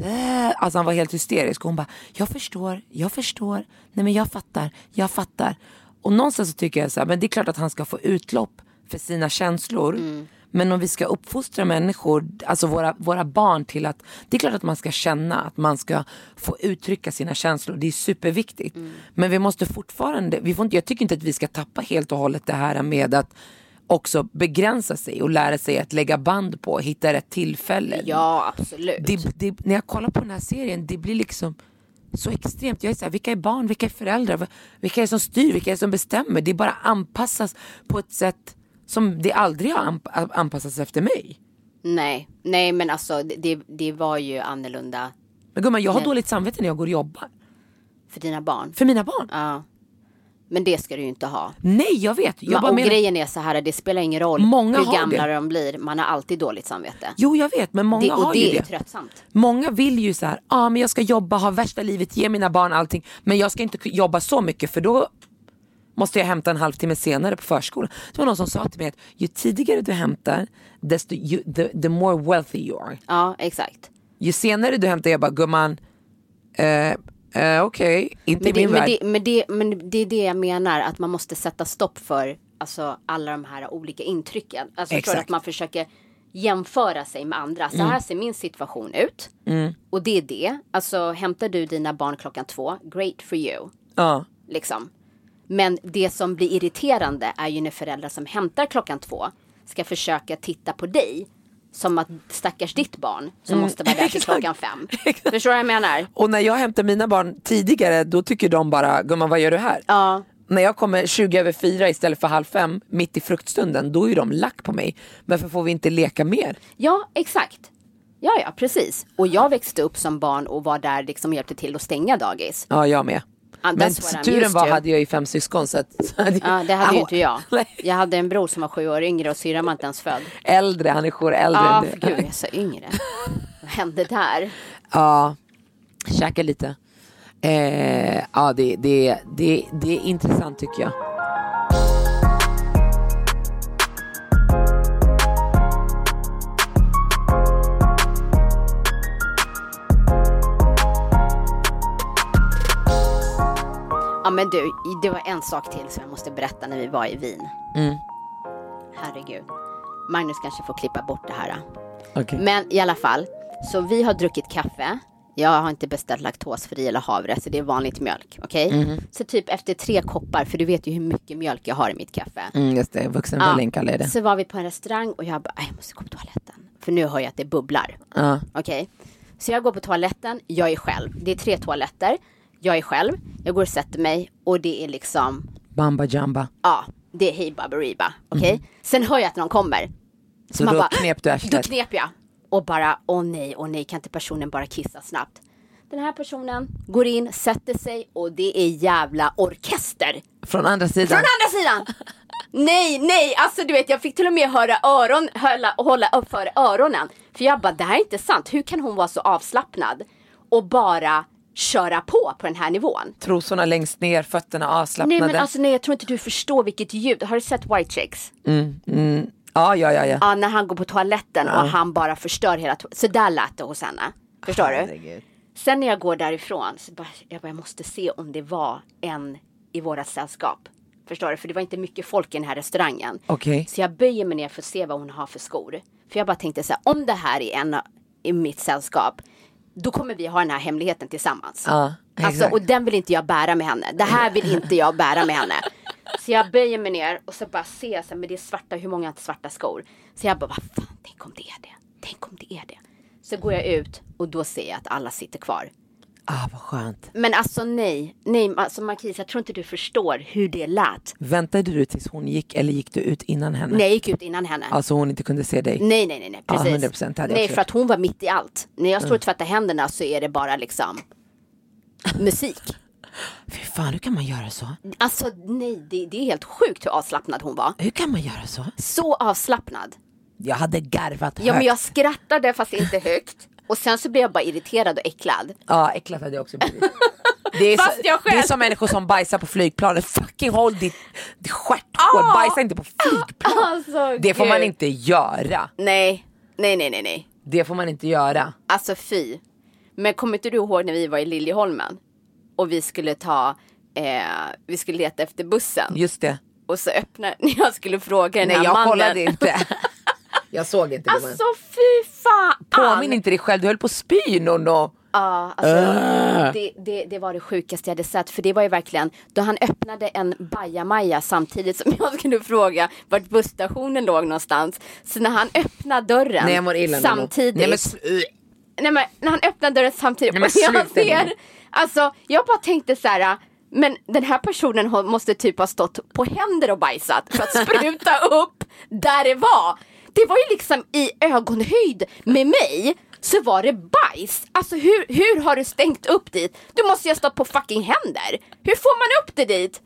[SPEAKER 1] äh, Alltså han var helt hysterisk och hon bara Jag förstår, jag förstår, nej men jag fattar, jag fattar. Och någonstans så tycker jag så här, men det är klart att han ska få utlopp för sina känslor. Men om vi ska uppfostra människor, alltså våra, våra barn till att, det är klart att man ska känna att man ska få uttrycka sina känslor, det är superviktigt. Men vi måste fortfarande, vi får inte, jag tycker inte att vi ska tappa helt och hållet det här med att också begränsa sig och lära sig att lägga band på, hitta rätt tillfälle.
[SPEAKER 2] Ja, absolut.
[SPEAKER 1] Det, det, när jag kollar på den här serien, det blir liksom så extremt. Jag är så här, vilka är barn, vilka är föräldrar, vilka är det som styr, vilka är det som bestämmer? Det bara anpassas på ett sätt som det aldrig har anp- anpassats efter mig.
[SPEAKER 2] Nej, nej men alltså det- det, det var ju annorlunda
[SPEAKER 1] Men gumman, jag har dåligt samvete när jag går och jobbar.
[SPEAKER 2] för dina barn.
[SPEAKER 1] För mina barn.
[SPEAKER 2] Ja. Men det ska du ju inte ha.
[SPEAKER 1] Nej, jag vet. Jag
[SPEAKER 2] Men,
[SPEAKER 1] bara
[SPEAKER 2] och
[SPEAKER 1] menar,
[SPEAKER 2] grejen är så här, det spelar ingen roll
[SPEAKER 1] Många
[SPEAKER 2] hur gamla
[SPEAKER 1] det.
[SPEAKER 2] de blir. Man har alltid dåligt samvete.
[SPEAKER 1] Jo, jag vet, men många
[SPEAKER 2] det, och
[SPEAKER 1] har
[SPEAKER 2] det
[SPEAKER 1] ju
[SPEAKER 2] är
[SPEAKER 1] det.
[SPEAKER 2] tröttsamt.
[SPEAKER 1] Många vill ju så här, ja ah, men jag ska jobba, ha värsta livet, ge mina barn allting. Men jag ska inte jobba så mycket för då måste jag hämta en halvtimme senare på förskolan. Det var någon som sa till mig att ju tidigare du hämtar, desto you, the, the more wealthy you are.
[SPEAKER 2] Ja, exakt.
[SPEAKER 1] Ju senare du hämtar, jag bara gumman, eh, eh, okej, inte
[SPEAKER 2] Men
[SPEAKER 1] i
[SPEAKER 2] det,
[SPEAKER 1] min
[SPEAKER 2] men,
[SPEAKER 1] värld.
[SPEAKER 2] det, men, det, men det är det jag menar, att man måste sätta stopp för alltså, alla de här olika intrycken. Alltså,
[SPEAKER 1] Exakt. Mm.
[SPEAKER 2] att man försöker jämföra sig med andra. Så här ser min situation ut. Och det är det. Alltså hämtar du dina barn klockan två, great for you.
[SPEAKER 1] Ja.
[SPEAKER 2] Liksom. Men det som blir irriterande är ju när föräldrar som hämtar klockan två ska försöka titta på dig som att stackars ditt barn som måste vara där till klockan fem. Förstår du vad jag menar?
[SPEAKER 1] Och när jag hämtar mina barn tidigare, då tycker de bara, gumman vad gör du här?
[SPEAKER 2] Ja.
[SPEAKER 1] När jag kommer 20 över fyra istället för halv fem, mitt i fruktstunden, då är de lack på mig. Varför får vi inte leka mer?
[SPEAKER 2] Ja, exakt. Ja, ja, precis. Och jag växte upp som barn och var där liksom och hjälpte till att stänga dagis.
[SPEAKER 1] Ja, jag med.
[SPEAKER 2] Ah,
[SPEAKER 1] Men turen var hade jag ju fem syskon så att, så hade
[SPEAKER 2] Ja, det hade ju
[SPEAKER 1] Au.
[SPEAKER 2] inte jag. Jag hade en bror som var sju år yngre och syrran var inte ens född.
[SPEAKER 1] Äldre, han är sju år äldre
[SPEAKER 2] Ja,
[SPEAKER 1] än du.
[SPEAKER 2] gud, jag är så yngre. Vad hände där?
[SPEAKER 1] Ja, käka lite. Eh, ja, det, det, det, det är intressant tycker jag.
[SPEAKER 2] Ja, men du, det var en sak till som jag måste berätta när vi var i Wien.
[SPEAKER 1] Mm.
[SPEAKER 2] Herregud. Magnus kanske får klippa bort det här.
[SPEAKER 1] Okej.
[SPEAKER 2] Men i alla fall, så vi har druckit kaffe. Jag har inte beställt laktosfri eller havre, så det är vanligt mjölk. Okej?
[SPEAKER 1] Mhm.
[SPEAKER 2] Så typ efter tre koppar, för du vet ju hur mycket mjölk jag har i mitt kaffe.
[SPEAKER 1] Mm, just det, vuxenvälling kallar det.
[SPEAKER 2] Så var vi på en restaurang och jag bara, "Aj, jag måste gå på toaletten. För nu hör jag att det bubblar.
[SPEAKER 1] Ja.
[SPEAKER 2] Okej. Så jag går på toaletten, jag är själv. Det är tre toaletter. Jag är själv. Jag går och sätter mig och det är liksom,
[SPEAKER 1] Bamba jamba.
[SPEAKER 2] ja, det är hej baberiba. Okej. Sen hör jag att någon kommer.
[SPEAKER 1] Mhm. Så
[SPEAKER 2] man
[SPEAKER 1] då
[SPEAKER 2] bara-
[SPEAKER 1] knep du
[SPEAKER 2] Då
[SPEAKER 1] arslet.
[SPEAKER 2] knep jag. Och bara, åh nej, åh nej, kan inte personen bara kissa snabbt? Den här personen går in, sätter sig och det är jävla orkester.
[SPEAKER 1] Från andra sidan.
[SPEAKER 2] Från andra sidan! Nej, nej, alltså du vet jag fick till och med höra öron, hålla, hålla upp för öronen. För jag bara, det här är inte sant. Hur kan hon vara så avslappnad och bara köra på på den här nivån?
[SPEAKER 1] Trosorna längst ner, fötterna
[SPEAKER 2] Nej
[SPEAKER 1] avslappnade.
[SPEAKER 2] men alltså nej, jag tror inte du förstår vilket ljud. Har du sett White Chicks?
[SPEAKER 1] Ja, ja, ja. ja.
[SPEAKER 2] Ja, när han går på toaletten och han bara förstör hela to- Så där lät det hos henne. Förstår du?
[SPEAKER 1] Herregud.
[SPEAKER 2] Sen när jag går därifrån så bara, jag bara, jag måste se om det var en i våra sällskap. Förstår du? För det var inte mycket folk i den här restaurangen.
[SPEAKER 1] Okej.
[SPEAKER 2] Så jag böjer mig ner för att se vad hon har för skor. För jag bara tänkte så här, om det här är en i mitt sällskap, då kommer vi ha den här hemligheten tillsammans.
[SPEAKER 1] Ja,
[SPEAKER 2] alltså, och den vill inte jag bära med henne. Det här vill inte jag bära med henne. Så jag böjer mig ner och så bara ser jag så här, men det är svarta, hur många svarta skor? Så jag bara, vad fan, tänk om det är det. Tänk om det är det. Så går jag ut och då ser jag att alla sitter kvar.
[SPEAKER 1] Ah, vad skönt.
[SPEAKER 2] Men alltså nej, nej, alltså Marquis, jag tror inte du förstår hur det lät.
[SPEAKER 1] Väntade du tills hon gick eller gick du ut innan henne?
[SPEAKER 2] Nej, jag gick ut innan henne.
[SPEAKER 1] Alltså hon inte kunde se dig?
[SPEAKER 2] Nej, nej, nej, nej, precis.
[SPEAKER 1] 100% hade
[SPEAKER 2] nej, för att hon var mitt i allt. När jag står och tvättar händerna så är det bara liksom musik.
[SPEAKER 1] Fy fan, hur kan man göra så?
[SPEAKER 2] Alltså nej, det, det är helt sjukt hur avslappnad hon var.
[SPEAKER 1] Hur kan man göra så?
[SPEAKER 2] Så avslappnad.
[SPEAKER 1] Jag hade garvat
[SPEAKER 2] Ja, men
[SPEAKER 1] högt.
[SPEAKER 2] jag skrattade fast inte högt. Och sen så blev jag bara irriterad och äcklad.
[SPEAKER 1] Ja, äcklat hade jag också blivit. Det är,
[SPEAKER 2] Fast
[SPEAKER 1] så,
[SPEAKER 2] jag
[SPEAKER 1] det är
[SPEAKER 2] själv-
[SPEAKER 1] som människor som bajsar på flygplanet. Fucking håll ditt, ditt stjärthål,
[SPEAKER 2] Ah!
[SPEAKER 1] bajsa inte på flygplan.
[SPEAKER 2] Alltså,
[SPEAKER 1] Det får man inte göra.
[SPEAKER 2] Nej, nej, nej, nej, nej.
[SPEAKER 1] Det får man inte göra.
[SPEAKER 2] Alltså fy. Men kommer inte du ihåg när vi var i Liljeholmen? Och vi skulle ta, eh, vi skulle leta efter bussen.
[SPEAKER 1] Just det.
[SPEAKER 2] Och så öppnar, när jag skulle fråga den
[SPEAKER 1] Nej
[SPEAKER 2] här
[SPEAKER 1] jag
[SPEAKER 2] mannen.
[SPEAKER 1] kollade inte. jag såg inte. gumman.
[SPEAKER 2] Alltså fy fan.
[SPEAKER 1] Påminn inte dig själv, du höll på att spy Nonno.
[SPEAKER 2] Ja, alltså,
[SPEAKER 1] Ah.
[SPEAKER 2] det, det, det var det sjukaste jag hade sett. För det var ju verkligen då han öppnade en bajamaja samtidigt som jag skulle fråga vart busstationen låg någonstans. Så när han öppnade dörren
[SPEAKER 1] Nej illa
[SPEAKER 2] samtidigt.
[SPEAKER 1] Nej, men,
[SPEAKER 2] Nej men när han öppnar dörren samtidigt
[SPEAKER 1] Nej, men
[SPEAKER 2] och jag ser, alltså jag bara tänkte så här. Men den här personen måste typ ha stått på händer och bajsat för att spruta upp där det var. Det var ju liksom i ögonhöjd med mig så var det bajs. Alltså hur, hur har du stängt upp dit? Du måste ju ha stått på fucking händer. Hur får man upp det dit?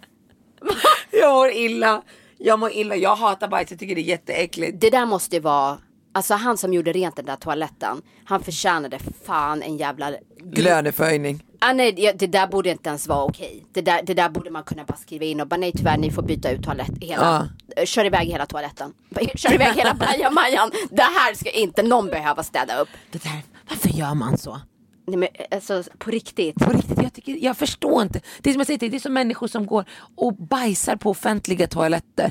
[SPEAKER 1] jag mår illa. Jag mår illa, jag hatar bajs, jag tycker det är jätteäckligt.
[SPEAKER 2] Det där måste ju vara, alltså han som gjorde rent den där toaletten, han förtjänade fan en jävla
[SPEAKER 1] Löneförhöjning.
[SPEAKER 2] Ah, nej, det- där borde inte ens vara okej. Det där, det där borde man kunna bara skriva in och bara nej tyvärr ni får byta ut toalett hela. Eh, Kör iväg hela toaletten. Kör iväg hela bajamajan. Det här ska inte någon behöva städa upp.
[SPEAKER 1] Det där, varför gör man så?
[SPEAKER 2] Nej men alltså på riktigt.
[SPEAKER 1] På riktigt, jag, tycker, jag förstår inte. Det är som jag säger det är som människor som går och bajsar på offentliga toaletter.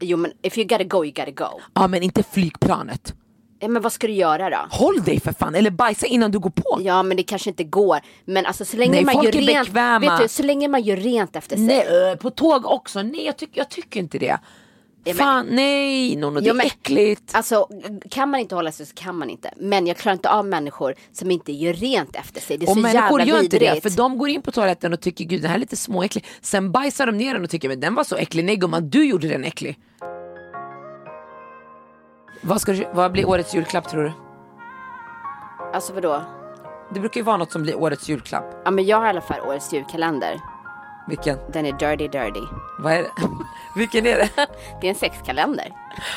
[SPEAKER 2] Jo men if you gotta go you gotta go.
[SPEAKER 1] Ja men inte flygplanet.
[SPEAKER 2] Ja, men vad ska du göra då?
[SPEAKER 1] Håll dig för fan, eller bajsa innan du går på.
[SPEAKER 2] Ja men det kanske inte går. Men alltså så länge
[SPEAKER 1] Nej,
[SPEAKER 2] man gör rent.
[SPEAKER 1] bekväma.
[SPEAKER 2] Vet du, så länge man gör rent efter sig.
[SPEAKER 1] Nej, på tåg också. Nej jag, tycker jag tycker inte det.
[SPEAKER 2] Men-
[SPEAKER 1] Fan nej, Nono, det
[SPEAKER 2] Ja,
[SPEAKER 1] är
[SPEAKER 2] men-
[SPEAKER 1] äckligt.
[SPEAKER 2] Alltså kan man inte hålla sig så kan man inte. Men jag klarar inte av människor som inte gör rent efter sig. Det är
[SPEAKER 1] Och
[SPEAKER 2] så
[SPEAKER 1] människor
[SPEAKER 2] jävla
[SPEAKER 1] gör inte
[SPEAKER 2] vidrigt.
[SPEAKER 1] det för de går in på toaletten och tycker gud den här är lite småäcklig. Sen bajsar de ner den och tycker men den var så äcklig. Nej gumman du gjorde den äcklig. Vad, ska vad blir årets julklapp tror du?
[SPEAKER 2] Alltså vadå?
[SPEAKER 1] Det brukar ju vara något som blir årets julklapp.
[SPEAKER 2] Ja men jag har i alla fall årets julkalender.
[SPEAKER 1] Vilken?
[SPEAKER 2] Den är dirty dirty.
[SPEAKER 1] Vad är det? Vilken är det?
[SPEAKER 2] Det är en sexkalender.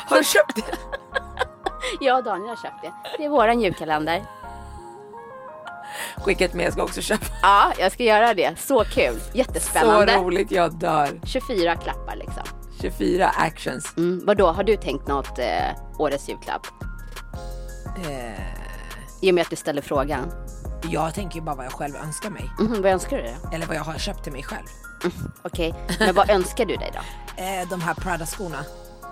[SPEAKER 1] Har du köpt det?
[SPEAKER 2] Jag och Daniel har köpt det. Det är våran julkalender.
[SPEAKER 1] Skicka ett med, jag ska också köpa.
[SPEAKER 2] Ja, jag ska göra det. Så kul.
[SPEAKER 1] Så
[SPEAKER 2] Jättespännande.
[SPEAKER 1] roligt, jag dör.
[SPEAKER 2] 24 klappar liksom.
[SPEAKER 1] 24 actions.
[SPEAKER 2] Mm, vadå, har du tänkt något eh, årets julklapp?
[SPEAKER 1] Eh,
[SPEAKER 2] I och med att du ställer frågan.
[SPEAKER 1] Jag tänker ju bara vad jag själv önskar mig.
[SPEAKER 2] Mhm, vad önskar du dig?
[SPEAKER 1] Eller vad jag har köpt till mig själv.
[SPEAKER 2] Okej, men vad önskar du dig då?
[SPEAKER 1] Eh, de här Prada-skorna.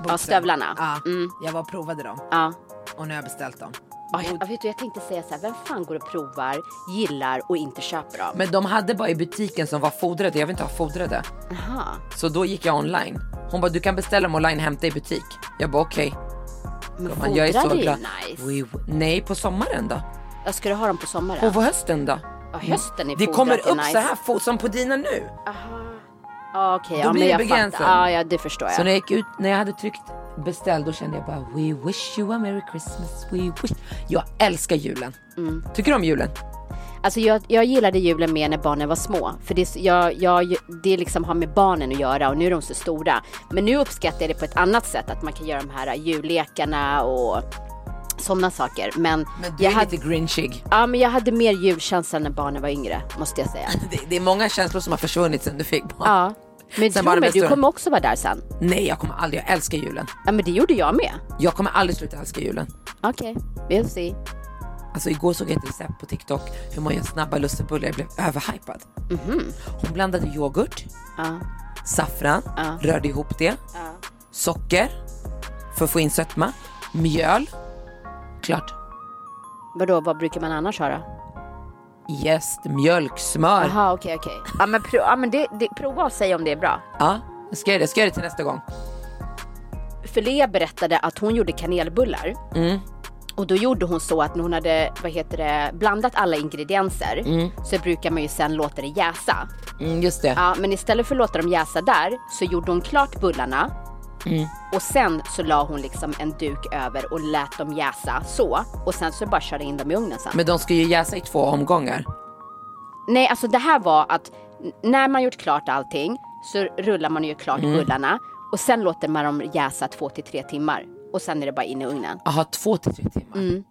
[SPEAKER 2] Ja, stövlarna.
[SPEAKER 1] Ja,
[SPEAKER 2] Mm.
[SPEAKER 1] jag var och provade dem.
[SPEAKER 2] Ja.
[SPEAKER 1] Och nu har jag beställt dem.
[SPEAKER 2] Ja, jag, vet du, jag tänkte säga så här, vem fan går och provar, gillar och inte köper dem?
[SPEAKER 1] Men de hade bara i butiken som var fodrade, jag vill inte ha fodrade.
[SPEAKER 2] Jaha.
[SPEAKER 1] Så då gick jag online. Hon bara, du kan beställa dem online, hämta i butik. Jag bara okej.
[SPEAKER 2] Men
[SPEAKER 1] är så
[SPEAKER 2] fodrade är
[SPEAKER 1] glad.
[SPEAKER 2] nice.
[SPEAKER 1] Oui. Nej, på sommaren då?
[SPEAKER 2] Jag du ha dem på sommaren?
[SPEAKER 1] Och på hösten då?
[SPEAKER 2] Ja, hösten är
[SPEAKER 1] Det
[SPEAKER 2] fodrat
[SPEAKER 1] kommer
[SPEAKER 2] är
[SPEAKER 1] upp
[SPEAKER 2] nice.
[SPEAKER 1] så här fort som på dina nu.
[SPEAKER 2] Ja, okej,
[SPEAKER 1] Då
[SPEAKER 2] ja,
[SPEAKER 1] blir
[SPEAKER 2] men
[SPEAKER 1] det
[SPEAKER 2] jag
[SPEAKER 1] begränsat.
[SPEAKER 2] fattar. Ja, ja, det förstår jag.
[SPEAKER 1] Så när jag gick ut, när jag hade tryckt beställ då kände jag bara We wish you a merry Christmas, we wish. Jag älskar julen.
[SPEAKER 2] Mm.
[SPEAKER 1] Tycker du om julen?
[SPEAKER 2] Alltså jag, jag gillade julen mer när barnen var små. För det, jag, jag, det liksom har med barnen att göra och nu är de så stora. Men nu uppskattar jag det på ett annat sätt. Att man kan göra de här jullekarna och sådana saker. Men,
[SPEAKER 1] Men du
[SPEAKER 2] jag
[SPEAKER 1] är
[SPEAKER 2] hade,
[SPEAKER 1] lite grinchig.
[SPEAKER 2] ja, men jag hade mer julkänsla när barnen var yngre, måste jag säga.
[SPEAKER 1] Det, det är många känslor som har försvunnit sen du fick barn.
[SPEAKER 2] Ja. Men
[SPEAKER 1] Sen
[SPEAKER 2] tro mig, du kommer också vara där sen.
[SPEAKER 1] Nej jag kommer aldrig, jag älskar julen.
[SPEAKER 2] Ja men det gjorde jag med.
[SPEAKER 1] Jag kommer aldrig sluta älska julen.
[SPEAKER 2] Okej, we'll see.
[SPEAKER 1] Alltså igår såg jag ett recept på TikTok hur man gör snabba lussebullar, jag blev överhypad.
[SPEAKER 2] Mhm.
[SPEAKER 1] Hon blandade yoghurt,
[SPEAKER 2] Ja.
[SPEAKER 1] saffran,
[SPEAKER 2] Ja.
[SPEAKER 1] rörde ihop det, socker för att få in sötma, mjöl, klart.
[SPEAKER 2] Vadå, vad brukar man annars ha då?
[SPEAKER 1] Jäst, mjölk, smör.
[SPEAKER 2] Jaha, okej, okej. Ja men, pro- ja, men det, det, prova och säg om det är bra.
[SPEAKER 1] Ja, jag ska göra det, jag ska göra det till nästa gång.
[SPEAKER 2] Lea berättade att hon gjorde kanelbullar.
[SPEAKER 1] Mm.
[SPEAKER 2] Och då gjorde hon så att när hon hade, vad heter det, blandat alla ingredienser så brukar man ju sen låta det jäsa.
[SPEAKER 1] Mm, just det.
[SPEAKER 2] Ja, men istället för att låta dem jäsa där så gjorde hon klart bullarna. Och sen så la hon liksom en duk över och lät dem jäsa så. Och sen så bara körde in dem i ugnen sen.
[SPEAKER 1] Men de ska ju jäsa i två omgångar.
[SPEAKER 2] Nej, alltså det här var att när man gjort klart allting så rullar man ju klart bullarna och sen låter man dem jäsa två till tre timmar och sen är det bara in i ugnen.
[SPEAKER 1] Jaha, två till tre timmar.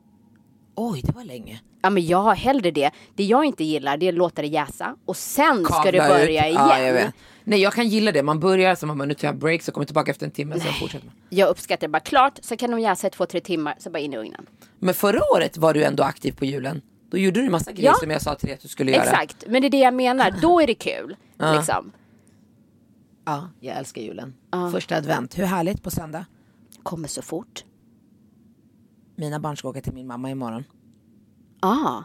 [SPEAKER 1] Oj, det var länge.
[SPEAKER 2] Ja, men jag har hellre det. Det jag inte gillar det är att låta det jäsa och sen ska
[SPEAKER 1] Kavla
[SPEAKER 2] du börja
[SPEAKER 1] ut.
[SPEAKER 2] igen.
[SPEAKER 1] Ja. Nej, jag kan gilla det. Man börjar så man bara, nu tar jag break, så kommer jag tillbaka efter en timme, så fortsätter man.
[SPEAKER 2] Jag uppskattar det bara klart, så kan de jäsa i två, tre timmar, så bara in i ugnen.
[SPEAKER 1] Men förra året var du ändå aktiv på julen. Då gjorde du massa grejer
[SPEAKER 2] Ja.
[SPEAKER 1] som jag sa till dig att du skulle göra.
[SPEAKER 2] Exakt, men det är det jag menar. Då är det kul. Liksom.
[SPEAKER 1] Ja, jag älskar julen. Första advent, hur härligt på söndag.
[SPEAKER 2] Kommer så fort.
[SPEAKER 1] Mina barn ska åka till min mamma imorgon.
[SPEAKER 2] Ah.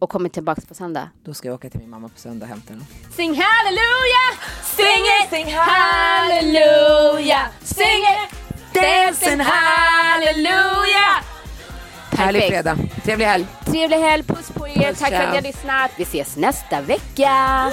[SPEAKER 2] Och kommer tillbaka på söndag.
[SPEAKER 1] Då ska jag åka till min mamma på söndag och hämta dem.
[SPEAKER 2] Sing hallelujah, sing it, sing hallelujah, sing it, dancing hallelujah.
[SPEAKER 1] Härlig fredag. Trevlig helg.
[SPEAKER 2] Trevlig helg, puss på er,
[SPEAKER 1] Puss,
[SPEAKER 2] tack för att ni har lyssnat. Vi ses nästa vecka.